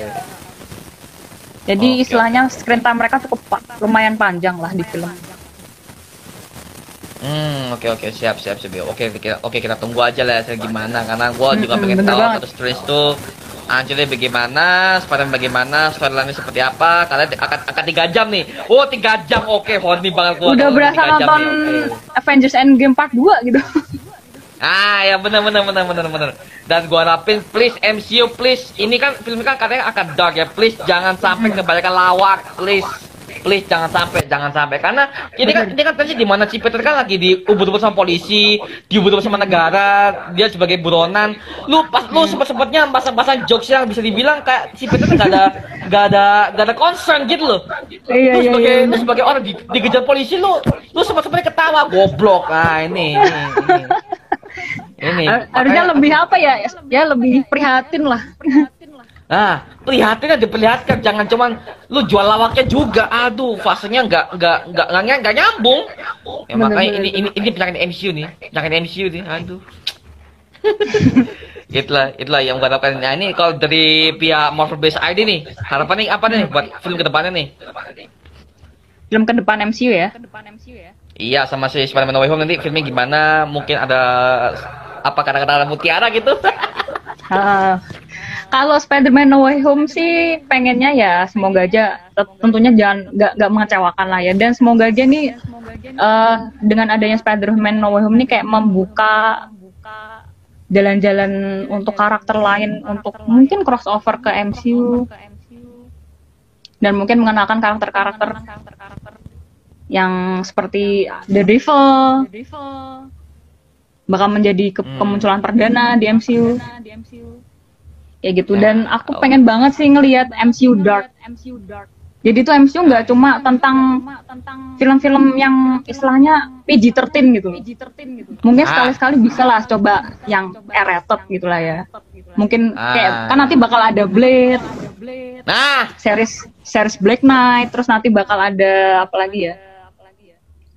Jadi Oke, istilahnya screen time mereka cukup lumayan panjang lah di film. Hmm oke oke siap siap siap. Oke kita oke kita tunggu aja lah hasilnya gimana karena gua juga Mm-mm, pengen tahu terus Strange tuh Anjirnya bagaimana, Spider-Man bagaimana, storyline seperti apa? Karena akan akan tiga jam nih. Oh tiga jam, oke, horny banget gua. Udah berasa nonton oke. Avengers Endgame Part 2 gitu. Ah ya benar benar benar benar benar. Dan gua harapin please MCU please ini kan film kan katanya akan dark ya please jangan sampai kebanyakan lawak please please jangan sampai jangan sampai karena ini kan ini kan tadi di mana si Peter kan lagi di ubur-ubur sama polisi diubur-ubur sama negara dia sebagai buronan lu pas lu sempat sempatnya pasang-pasang jokes yang bisa dibilang kayak si Peter nggak ada nggak ada nggak ada concern gitu loh Iya, lu iya, sebagai iya. lu sebagai orang di, dikejar polisi lu lu sempat sempatnya ketawa goblok ah ini ini, ini. Ini Har- Harusnya lebih apa ya? Ya lebih prihatin lah. Nah, prihatin aja diperlihatkan, jangan cuman lu jual lawaknya juga. Aduh, fasenya nggak nggak nggak nggak nggak nyambung. Ya Bener, makanya bener, ini ini ini penyakit MCU nih, penyakit MCU nih. Aduh. itulah itulah yang gue harapkan. Nah ini kalau dari pihak Marvel Base ID nih, harapannya apa nih buat film ke depannya nih? Film ke depan MCU ya. Iya sama si Spider-Man No Way Home nanti filmnya gimana? Mungkin ada apa kata-kata mutiara gitu? Kalau Spider-Man No Way Home sih pengennya ya semoga aja. Tentunya jangan nggak nggak mengecewakan lah ya. Dan semoga aja nih eh, dengan adanya Spider-Man No Way Home ini kayak membuka jalan-jalan untuk karakter lain untuk mungkin crossover ke MCU dan mungkin mengenalkan karakter-karakter yang seperti The Devil bakal menjadi ke- Hmm. kemunculan perdana di MCU kayak gitu. Dan aku pengen banget sih ngelihat MCU Dark. Jadi tuh MCU nggak cuma tentang film-film yang istilahnya PG-13 gitu. mungkin Ah. sekali-sekali bisa lah coba yang R-rated gitu lah ya. Mungkin kayak Ah. kan nanti bakal ada Blade. Nah, series series Black Knight terus nanti bakal ada apa lagi ya?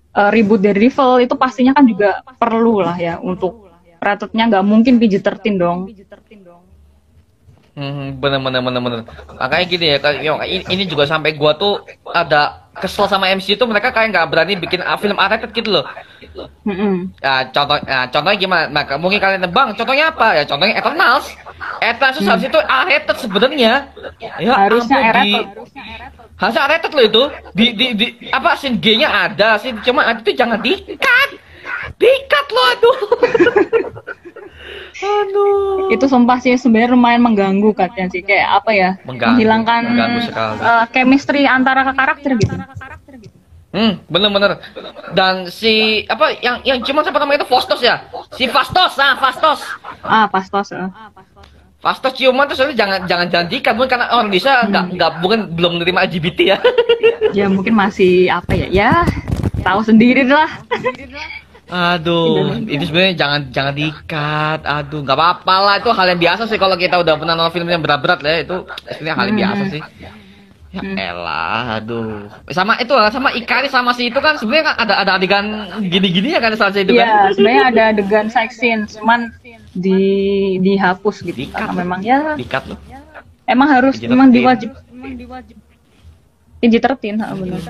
Eh, reboot dari Devil itu pastinya kan juga perlu lah ya untuk ratutnya nggak mungkin PG-13 dong Hmm, bener bener bener bener. Makanya gini ya, kayak- yo, ini, ini juga sampai gua tuh ada kesel sama MC itu mereka kayak nggak berani bikin uh, film R-rated gitu loh. Ya, contoh, ya, contohnya gimana? Nah, mungkin kalian nebang. Contohnya apa? Ya, contohnya Eternals. Eternals itu harusnya itu R-rated sebenarnya. Ya, harusnya R-rated harusnya R-rated loh itu. Di, di, di, apa scene G-nya ada, sih cuma itu jangan di-cut. Di-cut loh, aduh. aduh. itu sumpah sih sebenarnya lumayan mengganggu katanya sih kayak apa ya Mengganggu, menghilangkan mengganggu sekali. eh, chemistry antara karakter gitu Hmm, bener-bener. Dan si apa yang yang cuma siapa namanya itu Fastos ya? Si Fastos, ah Fastos. ah pastos eh. Fastos ciuman tuh soalnya jangan jangan janjikan mungkin karena orang Indonesia nggak nggak bukan belum menerima LGBT ya. ya mungkin masih apa ya ya tahu sendiri lah Aduh, ini sebenarnya jangan jangan diikat. Aduh, nggak apa-apa lah itu hal yang biasa sih kalau kita udah pernah nonton film yang berat-berat lah itu sebenarnya hal yang biasa sih. Ya elah, aduh. Sama itu sama Ikari sama si itu kan sebenarnya kan ada ada adegan gini-gini ya kan salah itu kan. Iya, sebenarnya ada adegan sex scene, cuman di dihapus gitu. Di-cut Karena loh. memang ya Dikat loh. emang harus PG-13. memang diwajib PG-13, ha, benar.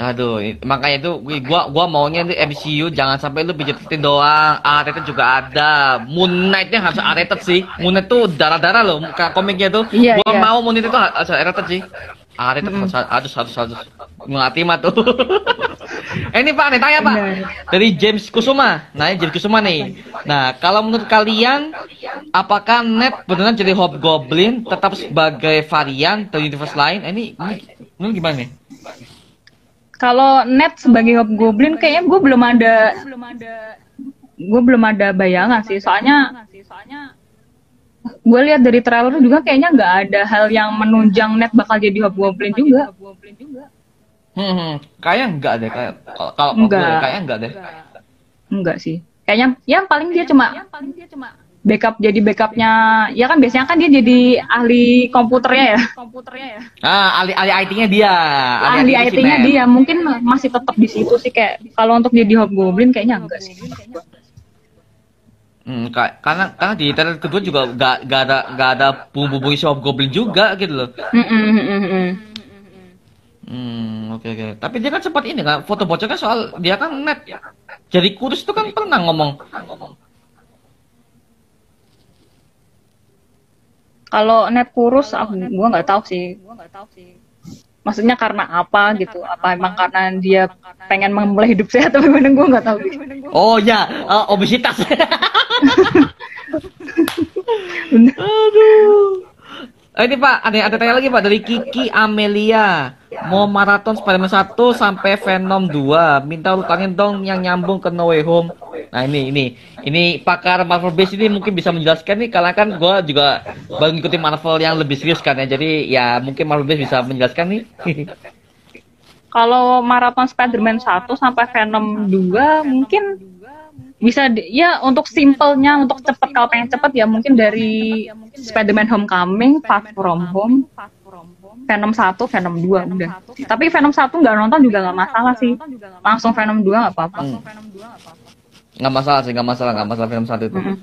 Aduh, makanya itu gue- gua gua maunya di MCU jangan sampai lu pijetin doang. R-rated juga ada. Moon Knight-nya harus R-rated sih. Moon Knight tuh darah-darah loh muka komiknya tuh. Iya, gua iya. mau Moon Knight itu harus R-rated sih. R-rated harus harus harus harus. Gua nggak terima tuh. eh, ini Pak, nih tanya Pak. Dari James Kusuma. Nah, James Kusuma nih. Nah, kalau menurut kalian apakah Ned benar jadi Hobgoblin tetap sebagai varian atau universe lain? Eh, ini ini, ini gimana nih? Kalau net sebagai hobgoblin kayaknya gue belum ada gue belum ada bayangan sih. Soalnya gue lihat dari trailer juga kayaknya nggak ada hal yang menunjang net bakal jadi hobgoblin juga. Hmm, hmm. kayaknya enggak deh kayak kalau kalau kayaknya enggak deh. Enggak sih. Kayaknya yang paling dia cuma backup jadi backupnya ya kan biasanya kan dia jadi ahli komputernya ya Ah, ahli ahli IT-nya dia. ahli IT-nya si IT-nya Ned. dia mungkin masih tetap di situ sih kayak kalau untuk jadi hobgoblin kayaknya enggak sih Hmm, ka- karena karena di trailer kedua juga enggak enggak ada enggak ada bumbu-bumbu si Hobgoblin juga gitu loh. Mm, mm, mm, mm, mm. Hmm, oke oke. Tapi dia kan sempat ini kan foto bocor kan soal dia kan net. Jadi kurus itu kan pernah ngomong. Kalau net kurus aku gua nggak tahu sih. maksudnya karena apa gitu? apa emang karena dia pengen memulai hidup sehat atau gimana? Gua nggak tahu. Gitu. Oh ya, eh, obesitas. Aduh. Eh, ini Pak, ada ada tanya lagi Pak dari Kiki Amelia. Mau maraton Spider-Man 1 sampai Venom 2. Minta urutannya dong yang nyambung ke No Way Home. Nah, ini ini ini pakar Marvel Base ini mungkin bisa menjelaskan nih karena kan gua juga baru ngikutin Marvel yang lebih serius kan ya. Jadi ya mungkin Marvel Base bisa menjelaskan nih. kalau maraton Spider-Man 1 sampai Venom 2 mungkin bisa di- ya untuk simpelnya untuk cepet kalau pengen cepet ya mungkin dari Spider-Man Homecoming, Far From Home, Venom 1, Venom 2 udah. Tapi Venom 1 nggak nonton juga nggak masalah sih. Langsung Venom 2 nggak apa-apa. Hmm. Nggak masalah sih, nggak masalah, nggak masalah film satu itu. Mm-mm.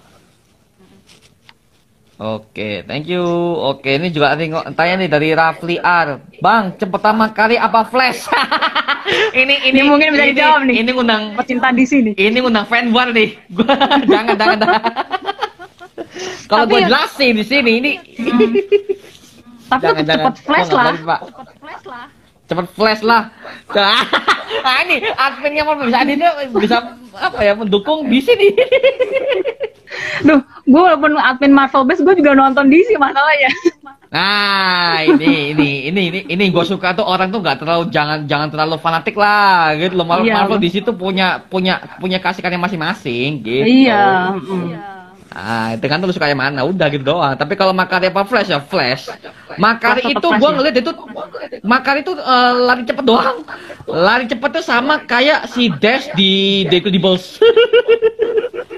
Oke, thank you. Oke, ini juga tanya nih dari Rafli R. Bang, cepet pertama kali apa flash? ini, ini Ini mungkin bisa ini- dijawab nih. Ini ngundang Pecinta di sini. ini ngundang fan war nih. Gua jangan jangan. jangan. Kalau gue ya- jelasin di sini ini Tapi Jangan, tetap jangan. cepet flash lah. cepet flash lah. Nah, ini adminnya mau bisa adminnya bisa apa ya mendukung di sini. Duh, gue walaupun admin Marvel Base, gue juga nonton DC masalahnya. Nah, ini ini ini ini ini gue suka tuh orang tuh nggak terlalu jangan jangan terlalu fanatik lah gitu loh. Marvel, Iya. Marvel di situ punya punya punya kasihkannya masing-masing gitu. Iya. mm. Ah, itu kan tuh lu suka yang mana, udah gitu doang. Tapi kalau Makari apa Flash ya Flash. Makari Flash itu Flash ya? ngeliat itu Makari itu eh, lari cepet doang. Lari cepet tuh sama kayak si Dash di The Incredibles.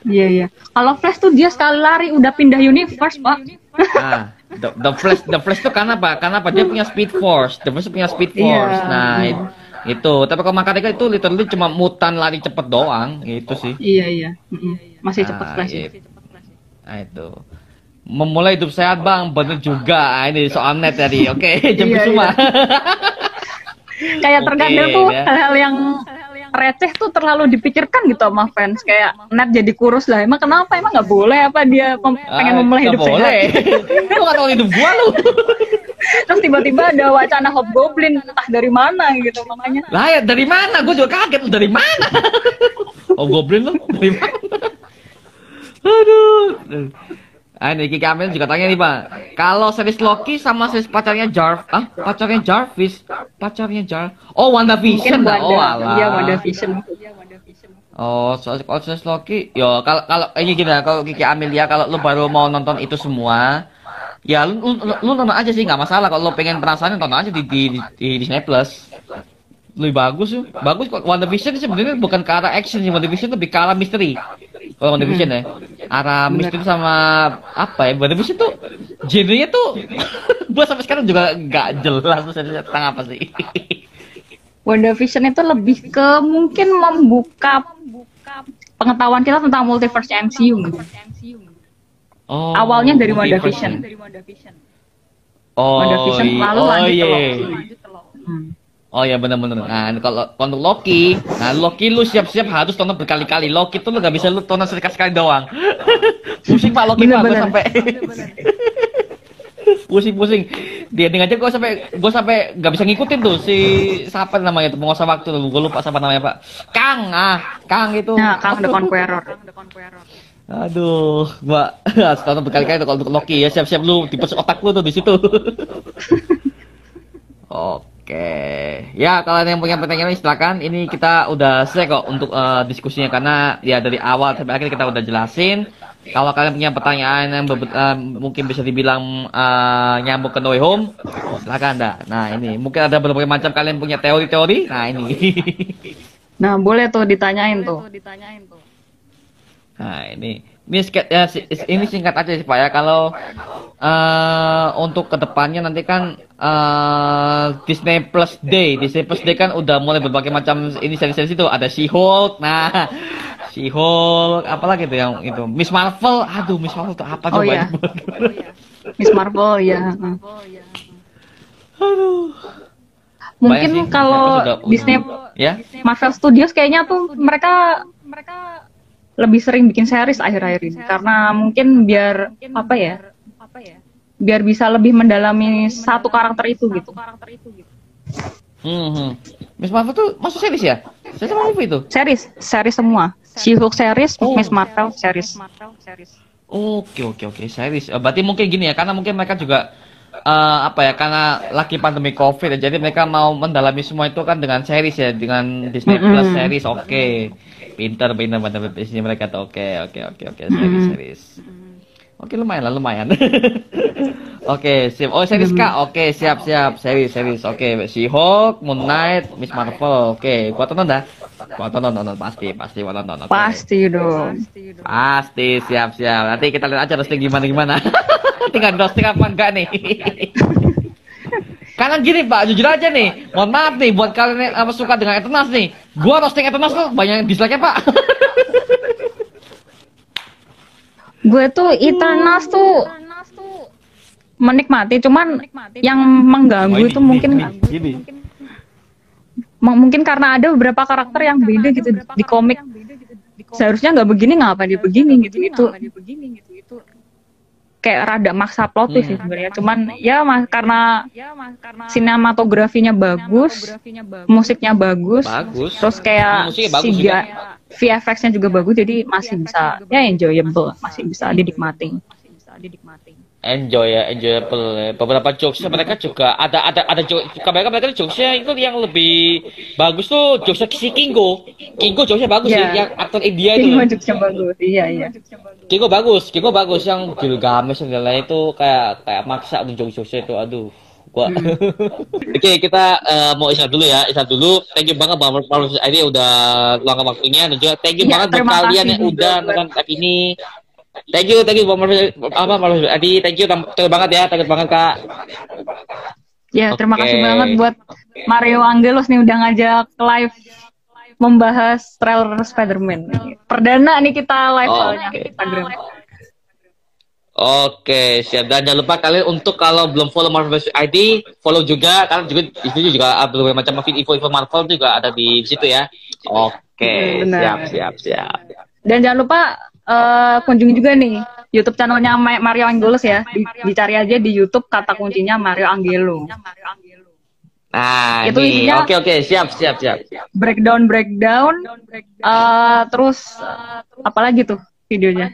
Iya, iya. Kalau Flash tuh dia sekali lari udah pindah universe, Pak. nah, the, the Flash the Flash tuh karena apa? Karena apa? Dia punya Speed Force. The Flash punya Speed Iya. Force. Nah, it- itu. Tapi kalau Makari kan itu literally cuma mutan lari cepet doang, gitu sih. Iya, iya. Mm-mm. Masih cepet Ah, Flash. iya. ya. Nah, itu. Memulai hidup sehat bang, bener juga. Ah, Ini soal net tadi, oke, jam Iya, semua. Kayak Oke, terkadang tuh ya. hal-hal yang receh tuh terlalu dipikirkan gitu sama fans kayak net jadi kurus lah emang kenapa emang nggak boleh apa dia mem- pengen Ah, memulai nggak hidup boleh. sehat lu gak tau hidup gua lu. terus tiba-tiba ada wacana hobgoblin entah dari mana gitu makanya Lah ya dari mana? Gua juga kaget dari mana? oh goblin lu dari mana? Aduh. Ah, ini Kiki Amel juga tanya nih, Pak. Kalau series Loki sama series pacarnya Jarv, ah, pacarnya Jarvis, pacarnya Jar. Oh, WandaVision. lah. Oh, Wanda alah. iya Wanda Vision Oh, soal kalau series Loki, yo kalau kalau ini gini lah, kalau Kiki Amelia kalau lu baru mau nonton itu semua, ya lu, lu, lu- lu nonton aja sih nggak masalah. Kalau lu pengen penasaran nonton aja di di, di, di Disney Plus. Lebih bagus tuh. Bagus kok WandaVision sebenarnya bukan ke arah action sih, WandaVision lebih ke arah misteri. Kalau WandaVision ya. Arah misteri sama apa ya? WandaVision tuh genrenya tuh gua sampai sekarang juga nggak jelas tuh saya tentang apa sih. Wanda Vision itu lebih ke mungkin membuka pengetahuan kita tentang multiverse MCU Oh, awalnya dari multiverse. WandaVision Oh, WandaVision iya. lalu oh, lanjut ke iya. Loki. Hmm. Oh ya benar-benar. Nah kalau untuk Loki, nah Loki lu siap-siap harus tonton berkali-kali. Loki tuh lu gak bisa lu tonton sekali-sekali doang. Pusing pak Loki pak, gue sampai pusing-pusing. Dia aja gue sampai gue sampai gak bisa ngikutin tuh si siapa namanya tuh penguasa waktu tuh gue lupa siapa namanya pak. Kang ah Kang itu. Nah, Kang The Conqueror. Aduh, gua harus tonton berkali-kali tuh kalau untuk Loki ya siap-siap lu tipes otak lu tuh di situ. Oke, ya kalau ada yang punya pertanyaan silakan. Ini kita udah selesai kok untuk eh, diskusinya karena ya dari awal sampai akhir kita udah jelasin. Kalau kalian punya pertanyaan yang eh, mungkin bisa dibilang eh, nyambung ke No Way Home, silakan dah. Nah ini mungkin ada berbagai macam kalian punya teori-teori. Nah ini. Nah, boleh tuh ditanyain tuh. Nah ini, ini singkat ya ini singkat aja sih Pak ya. Kalau eh untuk ke depannya nanti kan eh Disney Plus Day, Disney Plus Day kan udah mulai berbagai macam ini seri-seri itu. Ada She-Hulk, nah She-Hulk, apalagi tuh yang itu Miss Marvel, aduh Miss Marvel tuh apa Oh, coba? iya. Miss Marvel ya. heeh. aduh. Mungkin sih, kalau Disney Ya, Marvel Studios kayaknya tuh mereka mereka lebih sering bikin series akhir-akhir ini karena mungkin biar apa ya? Biar bisa lebih mendalami satu karakter itu gitu. hmm, hmm. Miss Marvel tuh masuk series ya? Saya sama movie itu. Series, series semua. She-Hulk series, Oh. Miss Marvel series. Oke oke oke series. Eh, Berarti mungkin gini ya, karena mungkin mereka juga eh, apa ya, karena lagi pandemi covid, ya, jadi mereka mau mendalami semua itu kan dengan series ya, dengan Disney. Plus series. Oke, pinter pinter pinter bisnis mereka tuh. Oke oke oke oke series series. Oke lumayan lah lumayan. Oke siap. Oh series kak. Oke siap siap series series. Oke si Hulk, Moon Knight, Miss Marvel. Oke gua tonton dah. Gua tonton tonton pasti pasti gua tonton. Oke. Pasti dong. Pasti siap siap. Nanti kita lihat aja roasting gimana gimana. Tinggal roasting apa enggak nih? Karena gini Pak, jujur aja nih, mohon maaf nih buat kalian yang apa, suka dengan Eternals nih. Gua roasting Eternals tuh banyak yang dislike-nya Pak. Gue tuh Eternals tuh menikmati, cuman yang mengganggu Oh, itu ini, mungkin ini, ini. Mungkin karena ada beberapa karakter yang beda gitu di komik seharusnya nggak begini ngapa dia begini gitu itu kayak rada maksa plot twist sih Hmm. sebenarnya cuman ya mas karena sinematografinya bagus musiknya bagus Bagus. terus kayak Musiknya bagus si juga. ga- VFX-nya juga bagus jadi masih bisa ya enjoyable masih bisa dinikmati enjoy ya enjoyable ya. beberapa jokesnya mereka juga ada ada ada jokes mereka mereka jokesnya itu yang lebih bagus tuh jokesnya si Kingo. Kingo jokesnya bagus Iya. sih yang aktor India itu. Ini jokesnya bagus iya iya. Kingo bagus Kingo bagus yang Gilgamesh dan lain itu kayak kayak maksa tuh jokes-jokesnya itu aduh gua. Oke kita eh, mau istirahat dulu ya istirahat dulu. Thank you banget bang Marvel ini udah luangkan waktunya dan juga thank you Ya, banget buat kalian yang udah nonton ini thank you thank you bang Marvel apa Marvel Adi thank you thank you banget ya thank you banget kak Ya, terima kasih banget buat Mario Angelos nih udah ngajak live membahas trailer Spider-Man. Perdana nih kita live Oh, di Instagram. Oke, siap. Dan jangan lupa kalian untuk kalau belum follow Marvel. ID, follow juga. Karena juga di situ juga ada berbagai macam info-info Marvel juga ada di situ ya. Oke, benar. siap, siap, siap. Dan jangan lupa eh, kunjungi juga nih YouTube channelnya Ma- Mario Angelos ya. Di- dicari aja di YouTube kata kuncinya Mario Angelo. Nah, Itu ini. isinya- Oke, oke, siap, siap, siap. Breakdown breakdown. eh, terus eh, apa lagi tuh videonya?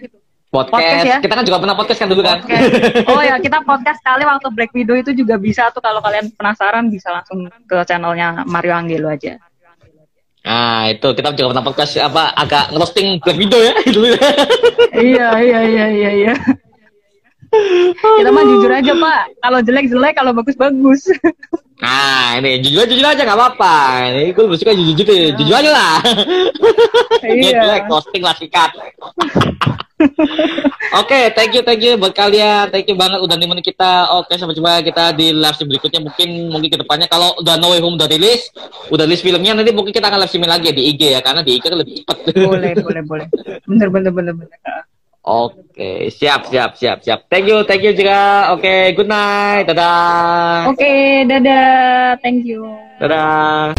Podcast. Podcast ya? Kita kan juga pernah podcast kan dulu kan? Podcast. Oh ya, kita podcast kali waktu Black Widow itu juga bisa tuh kalau kalian penasaran bisa langsung ke channelnya Mario Angelo aja. Nah, itu kita juga pernah podcast apa agak ngerosting Black Widow ya dulu. iya iya iya iya iya. Kita mah jujur aja pak. Kalau jelek jelek, kalau bagus bagus. Nah, ini jujur jujur aja nggak apa-apa. Ini gue lebih suka jujur jujur, jujur aja lah. Iya. Jelek, posting lah sikat. Oke, thank you, thank you buat kalian. Thank you banget udah nemenin kita. Oke, sampai jumpa kita di live stream berikutnya. Mungkin mungkin ke depannya kalau udah No Way Home udah rilis, udah rilis filmnya nanti mungkin kita akan live streaming lagi ya di IG ya karena di IG kan lebih cepat. boleh boleh boleh. Bener bener bener bener. Oke, siap, siap, siap, siap. Thank you, thank you juga. Oke, good night. Dadah. Oke, dadah. Thank you. Dadah.